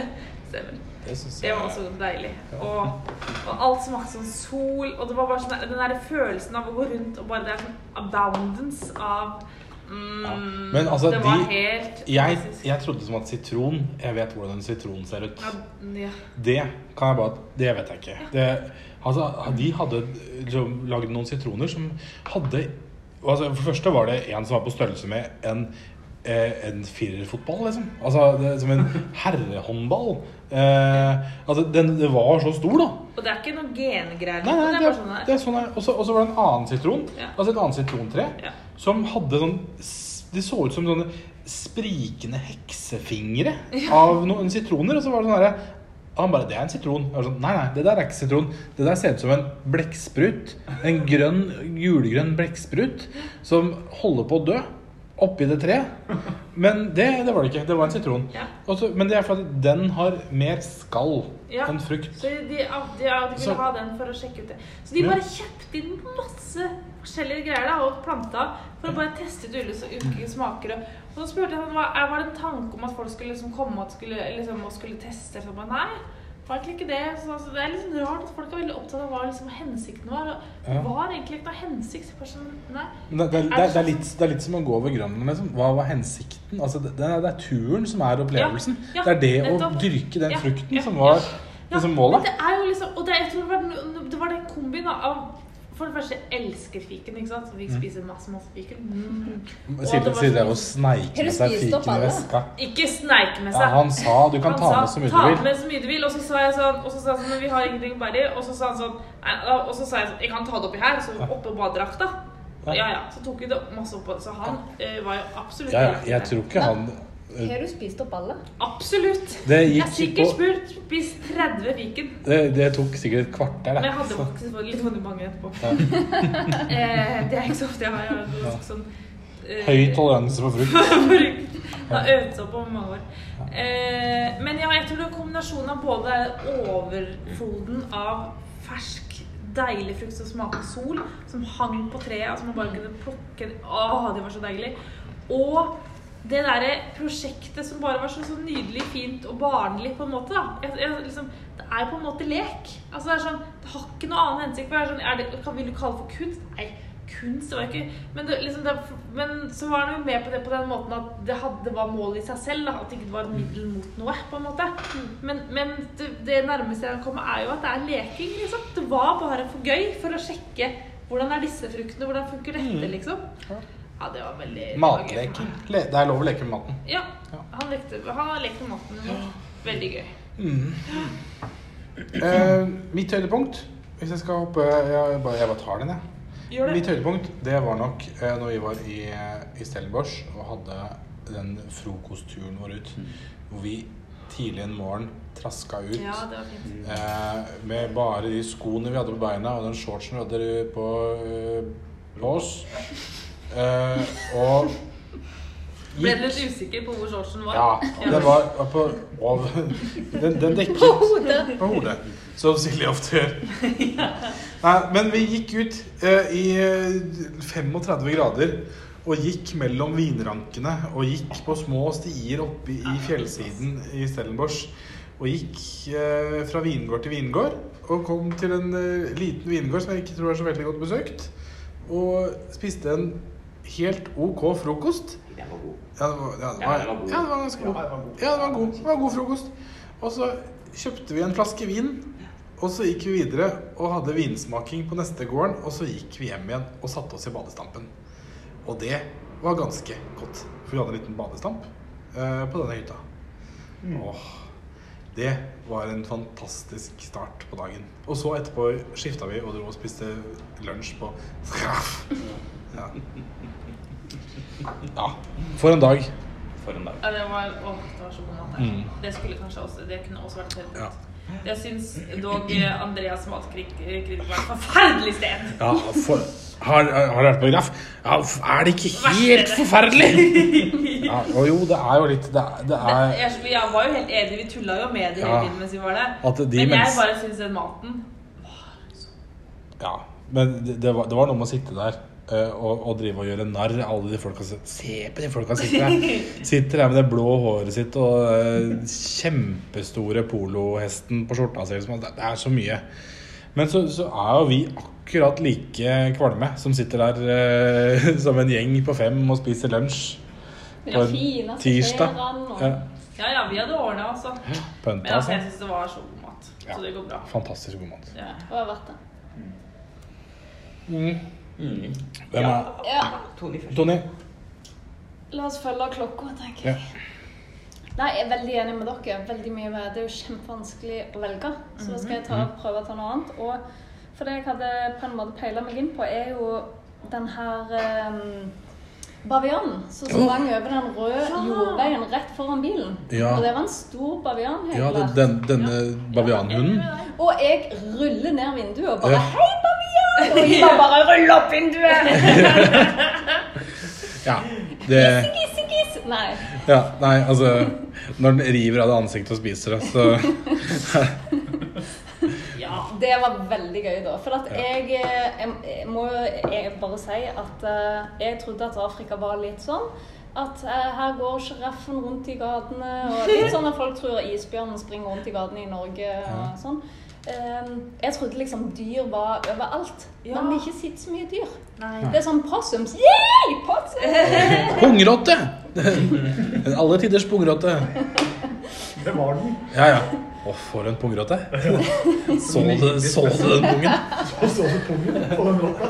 stemmer. Det Det var også deilig. Og, og alt smakte som sol. Og det var bare sånn, den der følelsen av å gå rundt og bare det er sånn abundance av Ja. Men altså, det var de helt jeg, jeg trodde som at sitron Jeg vet hvordan en sitron ser ut. Ja, ja. Det kan jeg bare Det vet jeg ikke. Det, altså, de hadde liksom lagd noen sitroner som hadde altså, For det første var det en som var på størrelse med en eh, en firerfotball, liksom. Altså det, som en herrehåndball. Eh, altså, den, det var så stor, da. Og det er ikke noe gengreier. Nei, nei, det er sånn det er sånn her. Og så var det en annen sitron. Ja. Altså et annet sitrontre. Ja. Som hadde sånn De så ut som sånne sprikende heksefingre av noen sitroner. Og så var det sånn herre Han bare 'Det er en sitron'. Sånn, nei, nei, det der er ikke sitron. Det der ser ut som en blekksprut. En grønn, gulgrønn blekksprut som holder på å dø oppi det treet. Men det, det var det ikke. Det var en sitron. Ja. Også, men det er fordi den har mer skall Ja. enn frukt. Så de, ja, de ville Så- ha den for å sjekke ut det. Så de bare kjøpte inn masse forskjellige greier da, og planta for å bare teste ut ulike smaker. Og, og så spurte jeg om det var en tanke om at folk skulle liksom komme og skulle, liksom, og skulle teste? Så bare, nei, var egentlig ikke det. Så, altså, det er liksom rart at folk er veldig opptatt av hva liksom hensikten var. Og Ja. var egentlig ikke noe hensikt. Sånn, nei. Det, det, det, det, er litt, det er litt som å gå over Grønland. Liksom. Hva var hensikten? Altså, det, det, er, turen som er opplevelsen. Ja, ja, det er det å dyrke den Ja, frukten ja, som var Ja, liksom målet. det er jo liksom Og det, jeg tror det var den kombinen av For det første, elsker fiken, ikke sant? Så vi spiser masse, masse fiken. Mm. Og Sitter var sitter der og sneiker med seg fiken i veska. Ikke sneike med seg. Ja, han sa du kan Han ta sa, med så mye du vil. med så mye du vil. Og så sa jeg sånn, og så sa han sånn, men vi har ingenting å bære i. Og så sa han sånn, og så sa jeg sånn, jeg kan ta det oppi her, så oppå badedrakta. Ja. Ja, ja. Så tok vi det masse oppå. Så han eh, var jo absolutt Ja, ja, jeg tror ikke han Har du spist opp alle? Absolutt. Det Jeg har sikkert på spurt spist 30 fiken. Det, det tok sikkert et kvarter, Men jeg hadde faktisk fått litt vondt i magen etterpå. Ja. eh, det er ikke så ofte jeg har. Jeg har sånn eh, Høy toleranse for frukt. Frukt. Det har øvd seg opp over mange år. Eh, men ja, jeg tror det er kombinasjonen av både overfloden av fersk, deilig frukt som smaker sol, som hang på treet, som som man bare kunne plukke Åh, det var så deilig. Og det derre prosjektet som bare var så, så nydelig, fint og barnlig, på en måte. da. Jeg, jeg, liksom, det er på en måte lek. Altså Det er sånn, det har ikke noe annen hensikt. For det er sånn, det, vil du kalle det for kunst? Nei, kunst det var ikke Men, det, liksom, det, men så var han jo med på det på den måten at det, hadde, var mål i seg selv. Da, at det ikke var et middel mot noe. på en måte Men, men det, det nærmeste jeg kan komme, er jo at det er leking. liksom Det var bare for gøy for å sjekke hvordan er disse fruktene, hvordan funker dette, liksom. Ja, det var veldig. Le- Det er lov å leke med maten. Ja, han lekte Han har lekt med maten. Veldig gøy. Eh, mitt høydepunkt, hvis jeg skal hoppe Jeg bare, jeg bare tar den, jeg. Gjør det. Mitt høydepunkt det var nok eh, når vi var i, i Stellenbosch og hadde den frokostturen vår ut. Hvor vi tidlig en morgen traska ut Ja, det var fint. eh, med bare de skoene vi hadde på beina og den shortsen vi hadde på, eh, på oss. Eh, og Ble du litt usikker på hvor shortsen var? Ja, den var på over Den, den dekket på hodet. Som Silje ofte gjør. Nei, men vi gikk ut eh, i eh, 35 grader og gikk mellom vinrankene og gikk på små stier oppe i fjellsiden i Stellenbosch. Og gikk eh, fra vingård til vingård og kom til en eh, liten vingård som jeg ikke tror er så veldig godt besøkt. Og spiste en helt OK frokost. Den var god. Ja, det var, ja, det Ja, var, den var god. ja, det var ganske god. Ja, det var god, det var god frokost. Og så kjøpte vi en flaske vin, og så gikk vi videre og hadde vinsmaking på neste gården, og så gikk vi hjem igjen og satte oss i badestampen. Og det var ganske godt, for vi hadde en liten badestamp eh, på denne hytta. Åh, det var en fantastisk start på dagen. Og så etterpå skifta vi og dro og spiste lunsj på Skraff. Ja. Ja. For en dag. For en dag. Ja, det var, åh, det var så god mat her. Mm. Det skulle kanskje også, det kunne også vært helt Ja. Jeg syns dog eh, Andreas matkritiker var et forferdelig sted. Ja, for, har, har du vært på Graff? Ja, er det ikke helt forferdelig? Ja, og jo, det er jo litt Det, er- det Det, er jeg, jeg var jo helt enig, vi tulla jo med det hele tiden mens vi var der. At de Men jeg mens- bare syns den maten Ja, men det, det, var, det var noe med å sitte der eh, og, og drive og gjøre narr av alle de folka Se på de folka sitter her! Sitter her med det blå håret sitt og eh, kjempestore polohesten på skjorta si. liksom. Det, det er så mye. Men så, så er jo vi akkurat like kvalme som sitter der eh, som en gjeng på fem og spiser lunsj på en tirsdag. Ja, Ja, ja, vi hadde ordna, altså. pønta, Men altså, jeg syns det var så god mat. Ja. Så det går bra. Fantastisk god mat. Ja. Og har vært det. Mm. Mm. Hvem er Ja. Tony først. Tony? La oss følge klokka, tenker Ja. jeg. Nei, jeg er veldig enig med dere. Veldig mye med Det er jo kjempevanskelig å velge. Så da skal jeg ta, prøve å ta noe annet. Og for det jeg hadde på en måte peila meg inn på, er jo den her um, bavianen som sprang over den røde jordveien rett foran bilen. Ja. Og det var en stor bavian. Ja, det, den, denne bavianhunden. Og jeg ruller ned vinduet og bare Ja. Hei, bavian! Og Ivar bare rull opp vinduet! Ja, det Giss, giss. Nei. Ja, nei, altså Når den river av det ansiktet og spiser det, så Ja, det var veldig gøy, da. For at jeg, eh, jeg, jeg må jo jeg bare si at eh, jeg trodde at Afrika var litt sånn. At eh, her går sjiraffen rundt i gatene, og litt sånn at folk tror isbjørnen springer rundt i gatene i Norge. og sånn. Eh, jeg trodde liksom dyr var overalt, Ja. men vi har ikke sett så mye dyr. Nei. Det er sånn possums. Yeah! possum! Pungrotte! Alle tiders pungrotte. Det var den. Ja, ja. Å, for en pungrotte. Så du den pungen? Og så du pungen på den rotta.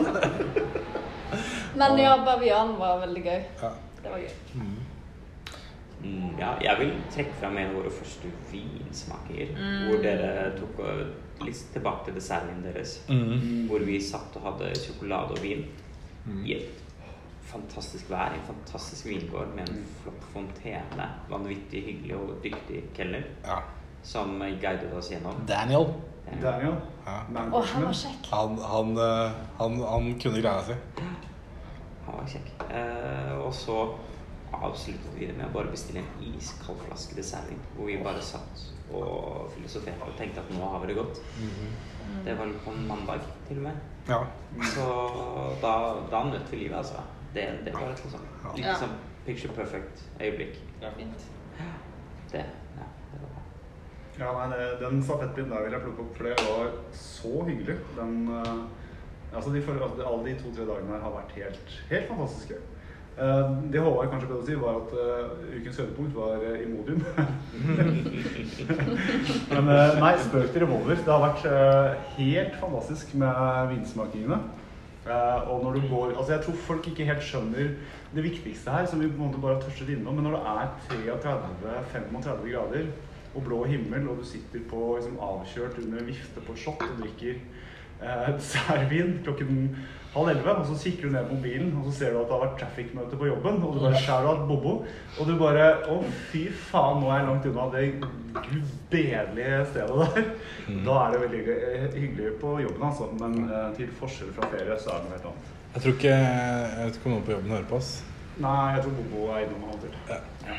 Men ja, bavian var veldig gøy. Ja. Det var gøy. Mm, ja, jeg vil trekke fram en av våre første vinsmakinger. Hvor dere tok øh, litt tilbake til desserten deres. Mm. Hvor vi satt og hadde sjokolade og vin i et fantastisk vær, en fantastisk vingård med en flott fontene. Vanvittig hyggelig og dyktig kelner Ja. som guidet oss gjennom. Daniel. Daniel. Ja. Og han var kjekk. Han, han, eh, han, han kunne greia si. Han var kjekk. Eh, og så avsluttet vi det med å bare bestille en iskald flaske dessertvin. Hvor vi bare satt og filosoferte og tenkte at nå har vi det godt. Det var på en mandag, til og med. Ja. Så da, da nøt vi livet, altså. Det, det var et liksom, litt Ja. sånn picture perfect øyeblikk. Ja, Fint. Det, ja, det var bra. Ja, nei, det- Den stafettpinnen der vil jeg plukke opp, for det var så hyggelig. Den, eh, altså de, alle de to-tre dagene her har vært helt, helt fantastiske. Eh, det Håvard kanskje prøvde å si, var at eh, ukens høydepunkt var uh, Imodium. Men eh, nei, spøk til revolver. Det har vært eh, helt fantastisk med vinsmakingene. Eh, og når du går Altså, jeg tror folk ikke helt skjønner det viktigste her, som vi på en måte bare har tørstet innom. Men når det er 33-35 grader og blå himmel, og du sitter på liksom, avkjørt under en vifte på shot og drikker eh, dessertvin klokken halv elleve, og så kikker du ned på mobilen, og så ser du at det har vært traffic-møte på jobben, og du bare et bobo, og du bare Å, fy faen, nå er jeg langt unna det gudbedelige stedet der. Da er det veldig hyggelig, hyggelig på jobben, altså. Men eh, til forskjell fra ferie, så er det noe helt annet. Jeg tror ikke Jeg vet ikke om noen på jobben hører på oss. Nei, jeg tror Bobo er innom av og til. Ja.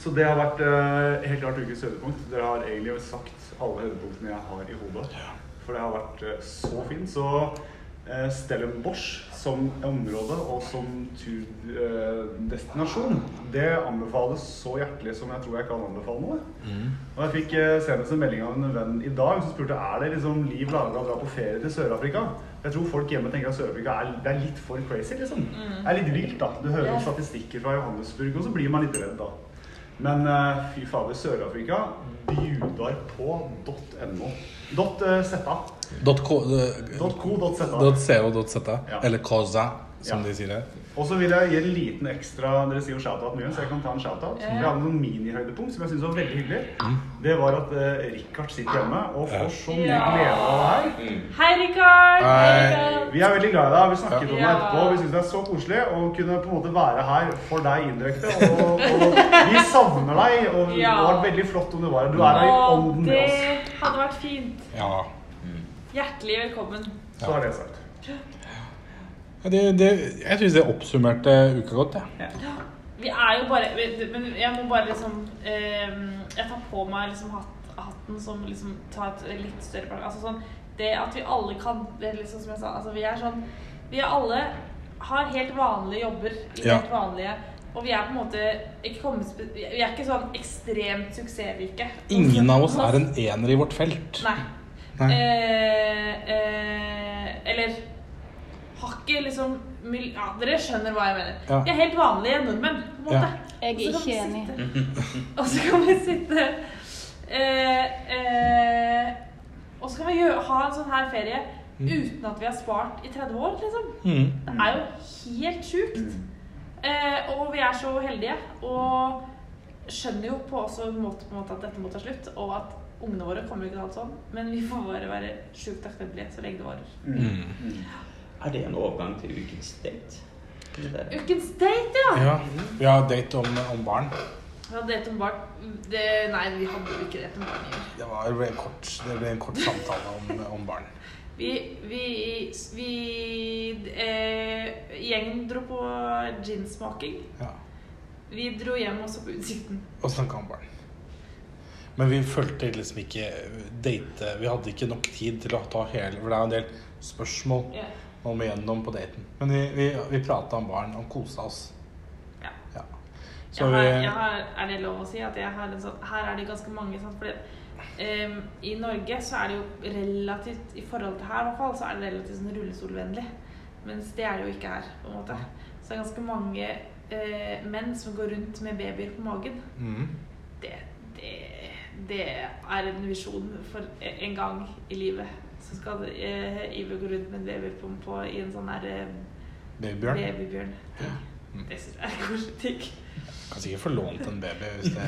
Så det har vært eh, helt klart ukens høydepunkt. Dere har egentlig sagt alle høydepunktene jeg har i hodet. For det har vært eh, så fint. Så eh, Stellenbosch som område og som turdestinasjon, det anbefales så hjertelig som jeg tror jeg kan anbefale noe. Og jeg fikk eh, senest en melding av en venn i dag som spurte er det liksom liv laga å dra på ferie til Sør-Afrika. Jeg tror folk hjemme tenker at Sør-Afrika er, er litt for crazy, liksom. Det er litt vilt, da. Du hører yeah. statistikker fra Johannesburg, og så blir man litt redd, da. Men eh, fy fader, Sør-Afrika bjudar på .no. Dot, eh, zeta. Dot co, Dot co, dot zeta. dot co, dot z, Ja. eller cosa, som de sier det. Og så vil jeg gi en liten ekstra Dere sier jo shout-out mye, så jeg kan ta en shout-out. Vi hadde noen minihøydepunkt som jeg syns var veldig hyggelig. Det var at uh, Richard sitter hjemme og får så mye glede av det her. Mm. Hei, Rikard! Hei. Vi er veldig glad i deg. Vi snakket om det Ja. etterpå. Vi syns det er så koselig å kunne på en måte være her for deg indirekte. Og, og vi savner deg, og det Ja. hadde vært veldig flott om du var her. Du er her i Og ånden med det oss. hadde vært fint. Ja. Hjertelig velkommen. Så er det sagt. Ja, Det, det, jeg syns det oppsummerte uka godt, jeg. Vi er jo bare Men jeg må bare liksom eh, Jeg tar på meg liksom hatt, hatten som liksom tar et litt større plass. Altså sånn Det at vi alle kan det er liksom som jeg sa, altså vi er sånn Vi er alle har helt vanlige jobber. Ja. Helt vanlige. Og vi er på en måte ikke Vi er ikke sånn ekstremt suksessrike. Ingen av oss er en ener i vårt felt. Nei. Nei. Eh, eh, eller har ikke liksom Ja, dere skjønner hva jeg mener. Ja. De er helt vanlige nordmenn, på en måte. Ja. Jeg er Og så kan ikke enig. Og så kan vi sitte eh, eh, Og så kan vi gjøre, ha en sånn her ferie uten at vi har spart i 30 år, liksom. Mm. Det er jo helt sjukt. Eh, og vi er så heldige og skjønner jo på også en måte, på en måte at dette må ta slutt, og at ungene våre kommer ikke til å ha det sånn, men vi får bare være sjukt takknemlige så lenge det varer. Mm. Er det en overgang til ukens date? Ukens date, ja! Ja. Vi har date om, om barn. Hadde date om barn. Det, nei, vi hadde jo ikke date om barn i år. Det, var, det, ble kort, det ble en kort samtale om, om barn. Vi, vi, vi eh, Gjengen dro på ginsmaking. Ja. Vi dro hjem og så på Utsikten. Og snakka om barn. Men vi følte liksom ikke date Vi hadde ikke nok tid til å ta hele For det er en del spørsmål Ja. Man må gjennom på daten. Men vi, vi, vi prata om barn og kosa oss. Ja. Ja. Så Jeg har, jeg har, er det lov å si at jeg har en sånn Her er det ganske mange sant? fordi um, I Norge så er det jo relativt I forhold til her i hvert fall Så er det relativt sånn rullestolvennlig Mens det er det jo ikke her på en måte Så det er ganske mange uh, menn som går rundt med babyer på magen mm. det, det, det er en visjon for en gang i livet Skal eh, Ive gå rundt med en baby på, i en sånn her eh, Babybjørn. babybjørn Det synes jeg er koselig ting Kan sikkert få lånt en baby hvis det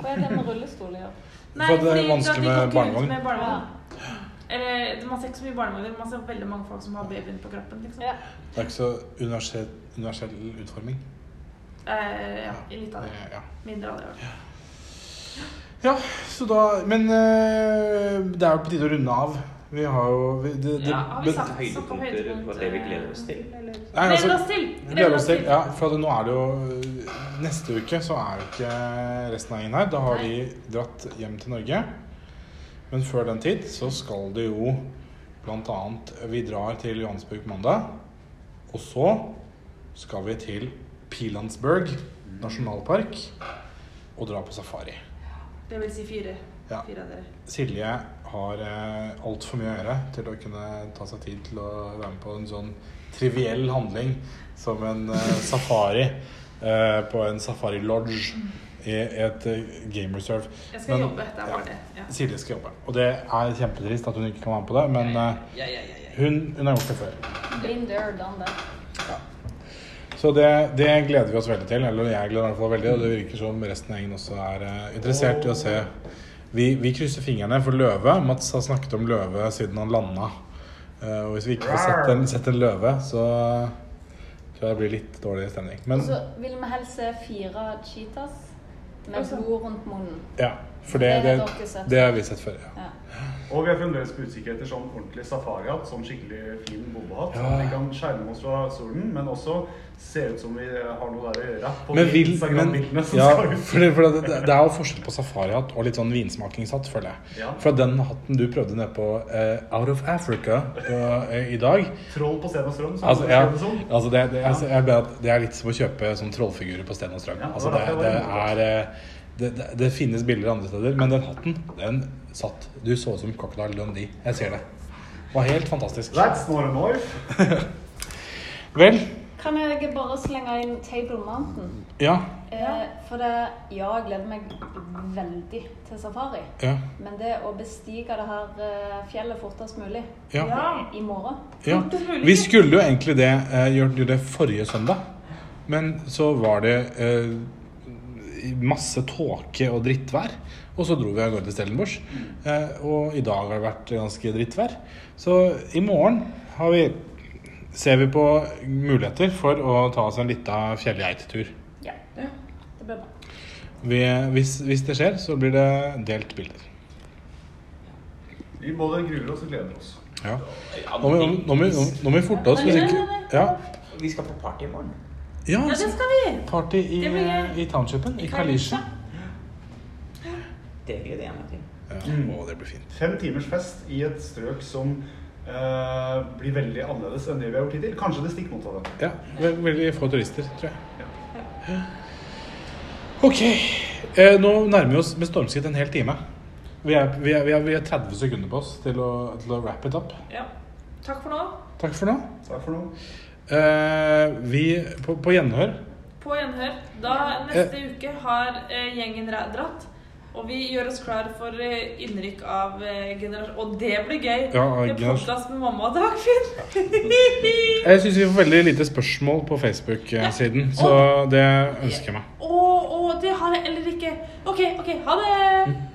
Hva er det med rullestol å gjøre? Nei, For det er vanskelig de med barnevogn. Med barnevogn. Eller, man ser ikke så mye barnevogner, man ser veldig mange folk som har babyen på kroppen. Liksom. Ja. Det er ikke så universell, universell utforming. Eh, ja, litt av det. Ja. Mindre av det. i ja, så da Men eh, det er jo på tide å runde av. Vi har jo vi, det, det, Ja, har vi men- sagt høydepunkter om på det vi gleder oss til? eller- Nei, altså, Gleder oss til! Vi gleder oss til. Ja, for at nå er det jo Neste uke så er jo ikke resten av gjengen her. Da har de dratt hjem til Norge. Men før den tid så skal det jo blant annet Vi drar til Johannesburg mandag. Og så skal vi til Pilandsburg nasjonalpark og dra på safari. Det vil si fire. Ja. Fire av dere. Silje har eh, altfor mye å gjøre til å kunne ta seg tid til å være med på en sånn triviell handling som en eh, safari eh, på en safari lodge i et eh, game reserve. Jeg skal Men- jobbe. Det er ja. bare det. Ja. Silje skal jobbe. Og det er kjempetrist at hun ikke kan være med på det, men eh, ja, ja, ja, ja. hun, hun har gjort det før. Been there, done that. Så det, det gleder vi oss veldig til. Eller jeg gleder meg i hvert fall veldig, og det virker som resten av gjengen også er eh, interessert i å se. Vi, vi krysser fingrene for løve. Mats har snakket om løve siden han landa. Eh, og hvis vi ikke får sett en, sett en løve, så tror jeg det blir litt dårlig stemning. Men så vil vi helst se fire cheetahs med blod rundt munnen. ja, for det, Det det, det har vi sett før. Ja. Ja. Og vi er fremdeles på utkikk etter sånn ordentlig safarihatt, sånn skikkelig fin bobehatt. Ja. Sånn vi kan skjerme oss fra solen, men også se ut som vi har noe der å gjøre på Men vil, men, ja, for, det, for det, det er jo forskjell på safarihatt og litt sånn vinsmakingshatt, føler jeg. Ja. For den hatten du prøvde nede på uh, Out of Africa uh, i dag Troll på Sten og Strøm, som Altså, ja, beskrevet altså det, det, altså, jeg det er litt som å kjøpe sånn trollfigurer på Sten og Strøm. Altså det, det, er, eh, det, det, det finnes bilder andre steder, men den hatten, den satt Du så ut som Crocodile Dundee. Jeg ser det. Det var helt fantastisk. That's not a knife. Vel, Kan jeg bare slenge inn Table Mountain? ja. Eh, for det, ja, jeg gleder meg veldig til safari. Ja. Men det å bestige det her eh, fjellet fortest mulig ja. I morgen ja. Vi skulle jo egentlig det eh, gjøre det forrige søndag, men så var det eh, masse tåke og drittvær. Og så dro vi av gårde til Stellenbosch. Eh, og i dag har det vært ganske drittvær. Så i morgen har vi, ser vi på muligheter for å ta oss en lita fjellgeitetur. Ja, Ja. det bør bra. Vi, hvis, hvis det skjer, så blir det delt bilder. Vi både gruer oss og gleder oss. Ja. Nå må vi forte oss. Hvis ikke Ja, Vi skal på party i morgen. Ja Ja, det skal vi! party i, Det blir i townshipen. I Kalisha. Det gleder jeg meg til. Ja. Mm. Å, det blir fint. Fem timers fest i et strøk som uh, blir veldig annerledes enn det vi har gjort hittil. Kanskje det stikk motsatte. Ja, ve veldig få turister, tror jeg. Ok. Eh, nå nærmer vi oss med stormskritt en hel time. Vi er, vi, er, vi, er, vi er 30 sekunder på oss til å, til å wrap it up. Ja. Takk for nå. Takk for nå. Takk for nå. Eh, vi på, på gjenhør. På gjenhør. Da neste uke har eh, gjengen dratt. Og vi gjør oss klar for eh, innrykk av generasjon... Og det blir gøy! Ja, det podkast med mamma og Dagfinn. Jeg syns vi får veldig lite spørsmål på Facebook-siden, så det ønsker jeg meg. Å, å, det har jeg eller ikke. OK, OK. Ha det!